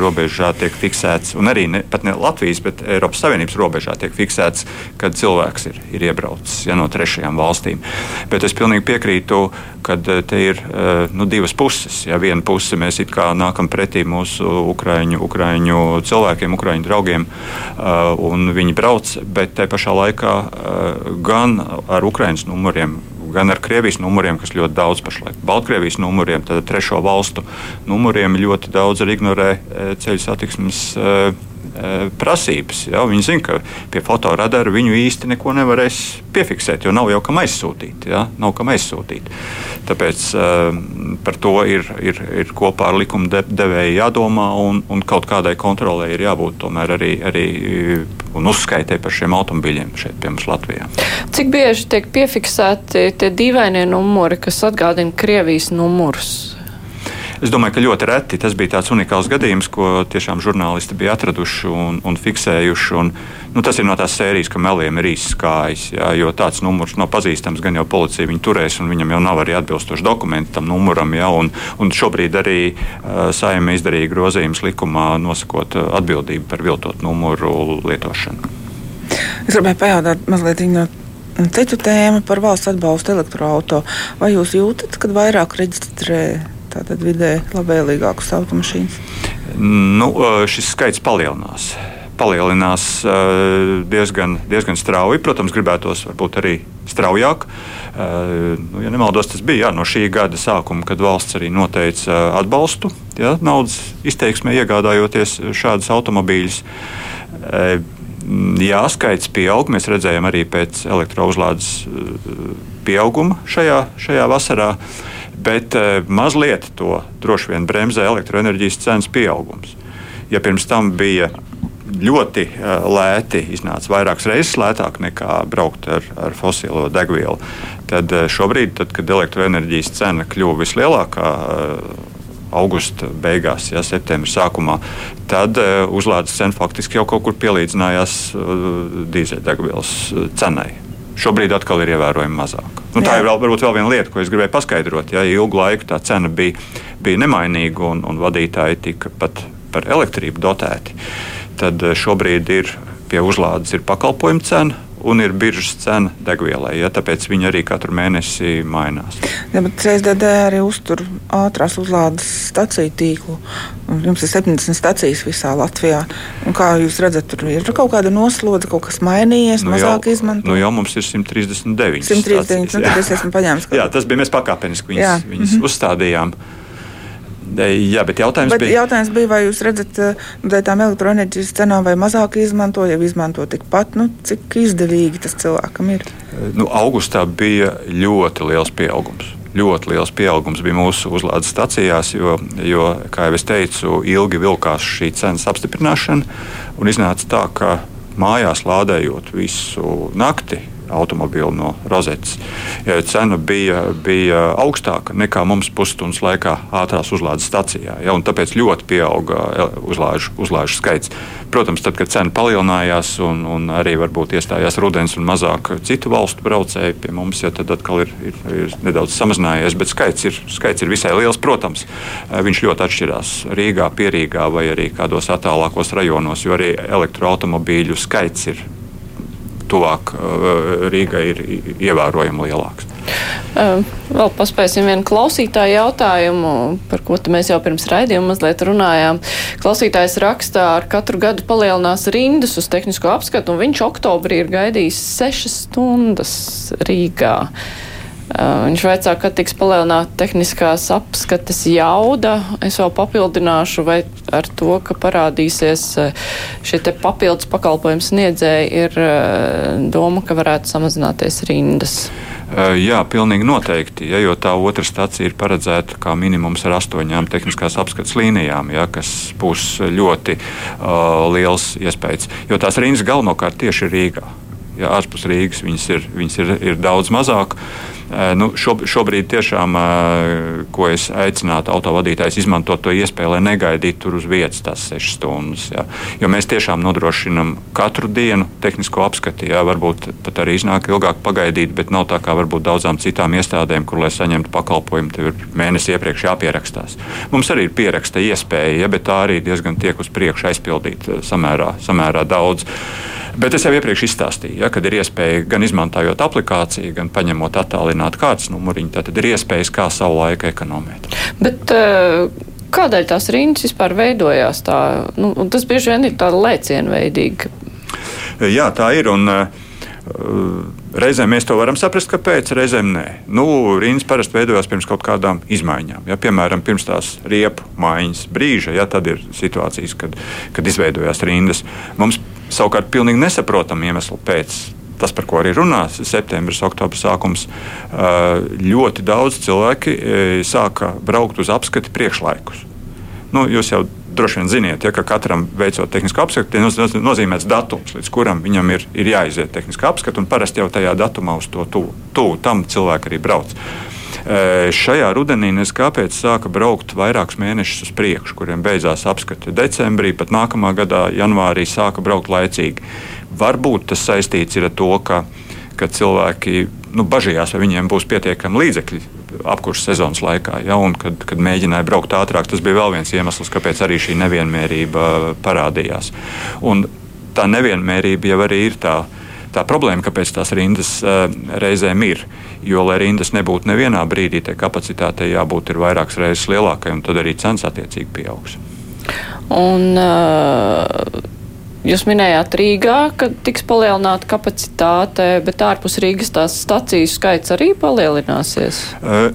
robežā tiek fiksēts un arī ne, pat ne Latvijas, bet Eiropas Savienības robežā tiek fiksēts, kad cilvēks ir, ir iebraucis ja, no trešajām valstīm. Bet es pilnīgi piekrītu, ka eh, te ir eh, nu, divas puses. Ja viena puse mēs nākam pretī mūsu ukraiņu, ukraiņu cilvēkiem, ukraiņu draugiem, eh, un viņi brauc, bet te pašā laikā gan ar Ukraiņas numuriem gan ar Krievijas numuriem, kas ļoti daudz pašlaik, Baltkrievijas numuriem, tad trešo valstu numuriem ļoti daudz arī ignorē ceļu satiksmes prasības. Ja? Viņi zina, ka pie fotoradara viņu īsti neko nevarēs piefiksēt, jo nav jau kam aizsūtīt. Ja? Nav kam aizsūtīt. Tāpēc uh, par to ir, ir, ir kopā ar likuma de, devēju jādomā, un, un kaut kādai kontrolē ir jābūt tomēr arī, arī un uzskaitē par šiem automobiļiem šeit pie mums Latvijā. Cik bieži tiek piefiksēti tie dīvainie numuri, kas atgādina Krievijas numurus? Es domāju, ka ļoti reti tas bija tāds unikāls gadījums, ko tiešām žurnālisti bija atraduši un, un fiksējuši. Un, nu, tas ir no tās sērijas, ka meliem ir īsts kājas, jā, jo tāds numurs nav pazīstams, gan jau policija viņu turēs, un viņam jau nav arī atbilstoši dokumenti tam numuram. Jā, un, un šobrīd arī uh, saimē izdarīja grozījums likumā, nosakot atbildību par viltot numuru lietošanu. Es gribēju pajautāt mazliet no citu tēmu par valsts atbalstu elektroautorātu. Vai jūs jūtat, ka vairāk reģistrē tātad vidē labvēlīgākus automašīnas? Nu, šis skaits palielinās. Palielinās diezgan, diezgan strauji. Protams, gribētos varbūt arī straujāk. Nu, ja nemaldos, tas bija jā, no šī gada sākuma, kad valsts arī noteica atbalstu ja, naudas izteiksmē, iegādājoties šādus automobīļus. Jā, skaits pieaug. Mēs redzējām arī pēc elektrouzlādes pieauguma šajā, šajā vasarā. Uh, bet uh, mazliet to droši vien bremzē elektroenerģijas cenas pieaugums. Ja pirms tam bija ļoti uh, lēti, iznāca vairākas reizes lētāk nekā braukt ar, ar fosilo degvielu, tad uh, šobrīd, tad, kad elektroenerģijas cena kļuva vislielākā, augusta beigās, ja septembra sākumā, tad uzlādes cena faktiski jau kaut kur pielīdzinājās dīzeļdegvielas cenai. Šobrīd atkal ir ievērojami mazāk. Nu, tā Jā. ir vēl, varbūt vēl viena lieta, ko es gribēju paskaidrot. Ja ilgu laiku tā cena bija, bija nemainīga un, un vadītāji tika pat par elektrību dotēti, tad eh, šobrīd ir pie uzlādes ir pakalpojumu cena un ir biržas cena degvielai. Ja, tāpēc viņi arī katru mēnesi mainās. Ja, CSDD arī uztur ātrās uzlādes staciju tīklu. Jums ir 70 stacijas visā Latvijā. Un kā jūs redzat, tur ir kaut kāda noslodze, kaut kas mainījies, nu mazāk izmantot? Nu jau mums ir 139. 139. Nu, tad es esmu paņēmis. Jā, tas bija mēs pakāpeniski viņas, viņas mm -hmm. uzstādījām. Jā, bet jautājums bet bija. Jautājums bija, vai jūs redzat, eh, dēļ tām elektroenerģijas cenām, vai mazāk izmanto, ja izmanto tikpat, nu, cik izdevīgi tas cilvēkam ir? Nu, augustā bija ļoti liels pieaugums. Ļoti liels pieaugums bija mūsu uzlādes stacijās, jo, jo, kā jau es teicu, ilgi vilkās šī cenas apstiprināšana. Iznāca tā, ka mājās lādējot visu nakti, automobīlu no rozetes. Cena bija, bija augstāka nekā mums pusstundas laikā ātrās uzlādes stacijā. Ja, tāpēc ļoti pieauga uzlāžu, uzlāžu skaits. Protams, tad, kad cena palielinājās un, un arī varbūt iestājās rudens un mazāk citu valstu braucēji pie mums, ja, tad atkal ir, ir, ir nedaudz samazinājies. Bet skaits ir, skaits ir visai liels. Protams, viņš ļoti atšķirās Rīgā, Pierīgā vai arī kādos attālākos rajonos, jo arī elektroautomobīļu skaits ir tuvāk uh, Rīgai ir ievērojami lielāks. Uh, vēl paspēsim vienu klausītāju jautājumu, par ko mēs jau pirms raidījuma mazliet runājām. Klausītājs rakstā, ar katru gadu palielinās rindas uz tehnisko apskatu, un viņš oktobrī ir gaidījis sešas stundas Rīgā. Viņš vaicā, kad tiks palielināta tehniskās apskates jauda. Es vēl papildināšu, vai ar to, ka parādīsies šie papildus pakalpojums sniedzēji, ir doma, ka varētu samazināties rindas. Jā, pilnīgi noteikti, ja, jo tā otra stacija ir paredzēta kā minimums ar astoņām tehniskās apskates līnijām, ja, kas būs ļoti uh, liels iespējas. Jo tās rindas galvenokārt tieši ir Rīgā. Ja, ārpus Rīgas viņas ir, viņas ir, ir daudz mazāk. Nu, šob, šobrīd tiešām, ko es aicinātu autovadītājus izmantot to iespēju, lai negaidītu tur uz vietas tās sešas stundas. Jā. Jo mēs tiešām nodrošinām katru dienu tehnisko apskati. Jā, varbūt pat arī iznāk ilgāk pagaidīt, bet nav tā kā varbūt daudzām citām iestādēm, kur, lai saņemtu pakalpojumu, tev ir mēnesi iepriekš jāpierakstās. Mums arī ir pieraksta iespēja, ja, bet tā arī diezgan tiek uz priekšu aizpildīt samērā, samērā daudz. Bet es jau iepriekš izstāstīju, ja, kad ir iespēja gan izmantojot aplikāciju, gan paņemot attālinātu kārtas numuriņu, tad ir iespējas kā savu laiku ekonomēt. Bet, uh... Kādēļ tās rindas vispār veidojās? Tā, nu, tas bieži vien ir tā lēcienveidīgi. Jā, tā ir. Un, uh, Reizēm mēs to varam saprast, kāpēc, reizēm nē. Nu, rindas parasti veidojās pirms kaut kādām izmaiņām. Ja, piemēram, pirms tās riepu maiņas brīža, ja tad ir situācijas, kad, kad izveidojās rindas. Mums Savukārt, pilnīgi nesaprotamu iemeslu pēc tas, par ko arī runās, septembris, oktobris sākums, ļoti daudz cilvēki sāka braukt uz apskati priekšlaikus. Nu, jūs jau droši vien ziniet, ja, ka katram veicot tehnisko apskati, ir nozīmēts datums, līdz kuram viņam ir, ir jāiziet tehniskā apskata, un parasti jau tajā datumā uz to tuvu, tuvu tam cilvēki arī brauc. Šajā rudenī es kāpēc sāka braukt vairākus mēnešus uz priekšu, kuriem beidzās apskate decembrī, pat nākamā gadā, janvārī, sāka braukt laicīgi. Varbūt tas saistīts ar to, ka, ka cilvēki nu, bažījās, vai viņiem būs pietiekami līdzekļi apkurses sezonas laikā, ja, un kad, kad mēģināja braukt ātrāk. Tas bija vēl viens iemesls, kāpēc arī šī nevienmērība parādījās. Un tā nevienmērība jau arī ir tā tā problēma, kāpēc tās rindas reizēm ir. Jo, lai rindas nebūtu nevienā brīdī, tai kapacitātei jābūt vairākas reizes lielākai, un tad arī cenas attiecīgi pieaugs. Un, uh... Jūs minējāt Rīgā, ka tiks palielināta kapacitāte, bet ārpus Rīgas tās staciju skaits arī palielināsies? Uh,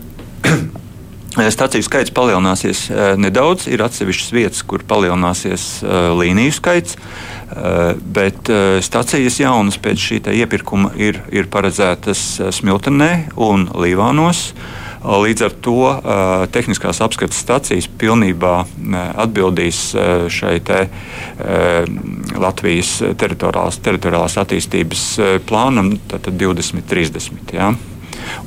Staciju skaits palielināsies nedaudz. Ir atsevišķas vietas, kur palielināsies līniju skaits. Eh, bet eh, stācijas jaunas pēc šī iepirkuma ir, ir paredzētas eh, Smiltenē un Līvānos. Līdz ar to uh, tehniskās apskates stācijas pilnībā uh, atbildīs uh, šai te, Latvijas teritoriālās, teritoriālās attīstības plānam, tātad 2030. Ja?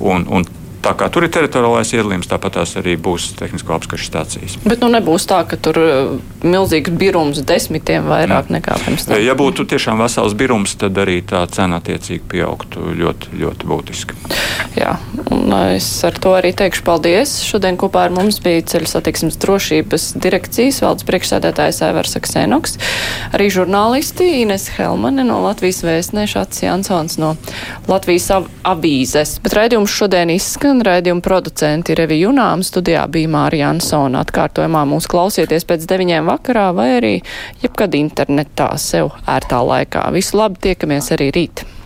Un, un Tā kā tur ir teritoriālais iedalījums, tāpat tās arī būs tehnisko apskašu stācijas. Bet nu nebūs tā, ka tur uh, milzīgs birums desmitiem vairāk mm. nekā pirms tam. Ja būtu tiešām vesels birums, tad arī tā cena attiecīgi pieaugtu ļoti, ļoti būtiski. Jā, un uh, es ar to arī teikšu paldies. Šodien kopā ar mums bija ceļu satiksmes drošības direkcijas valdes priekšsēdētājs Aivars Aksenoks, arī žurnālisti Ines Helmane no Latvijas vēstneša Ats Jansons no Latvijas avīzes. Bet raidījums šodien izskan un raidījuma producenti Revija Junām studijā bija Mārija Ansona. Atkārtojumā mūs klausieties pēc deviņiem vakarā vai arī jebkad internetā sev ērtā laikā. Visu labi, tiekamies arī rīt!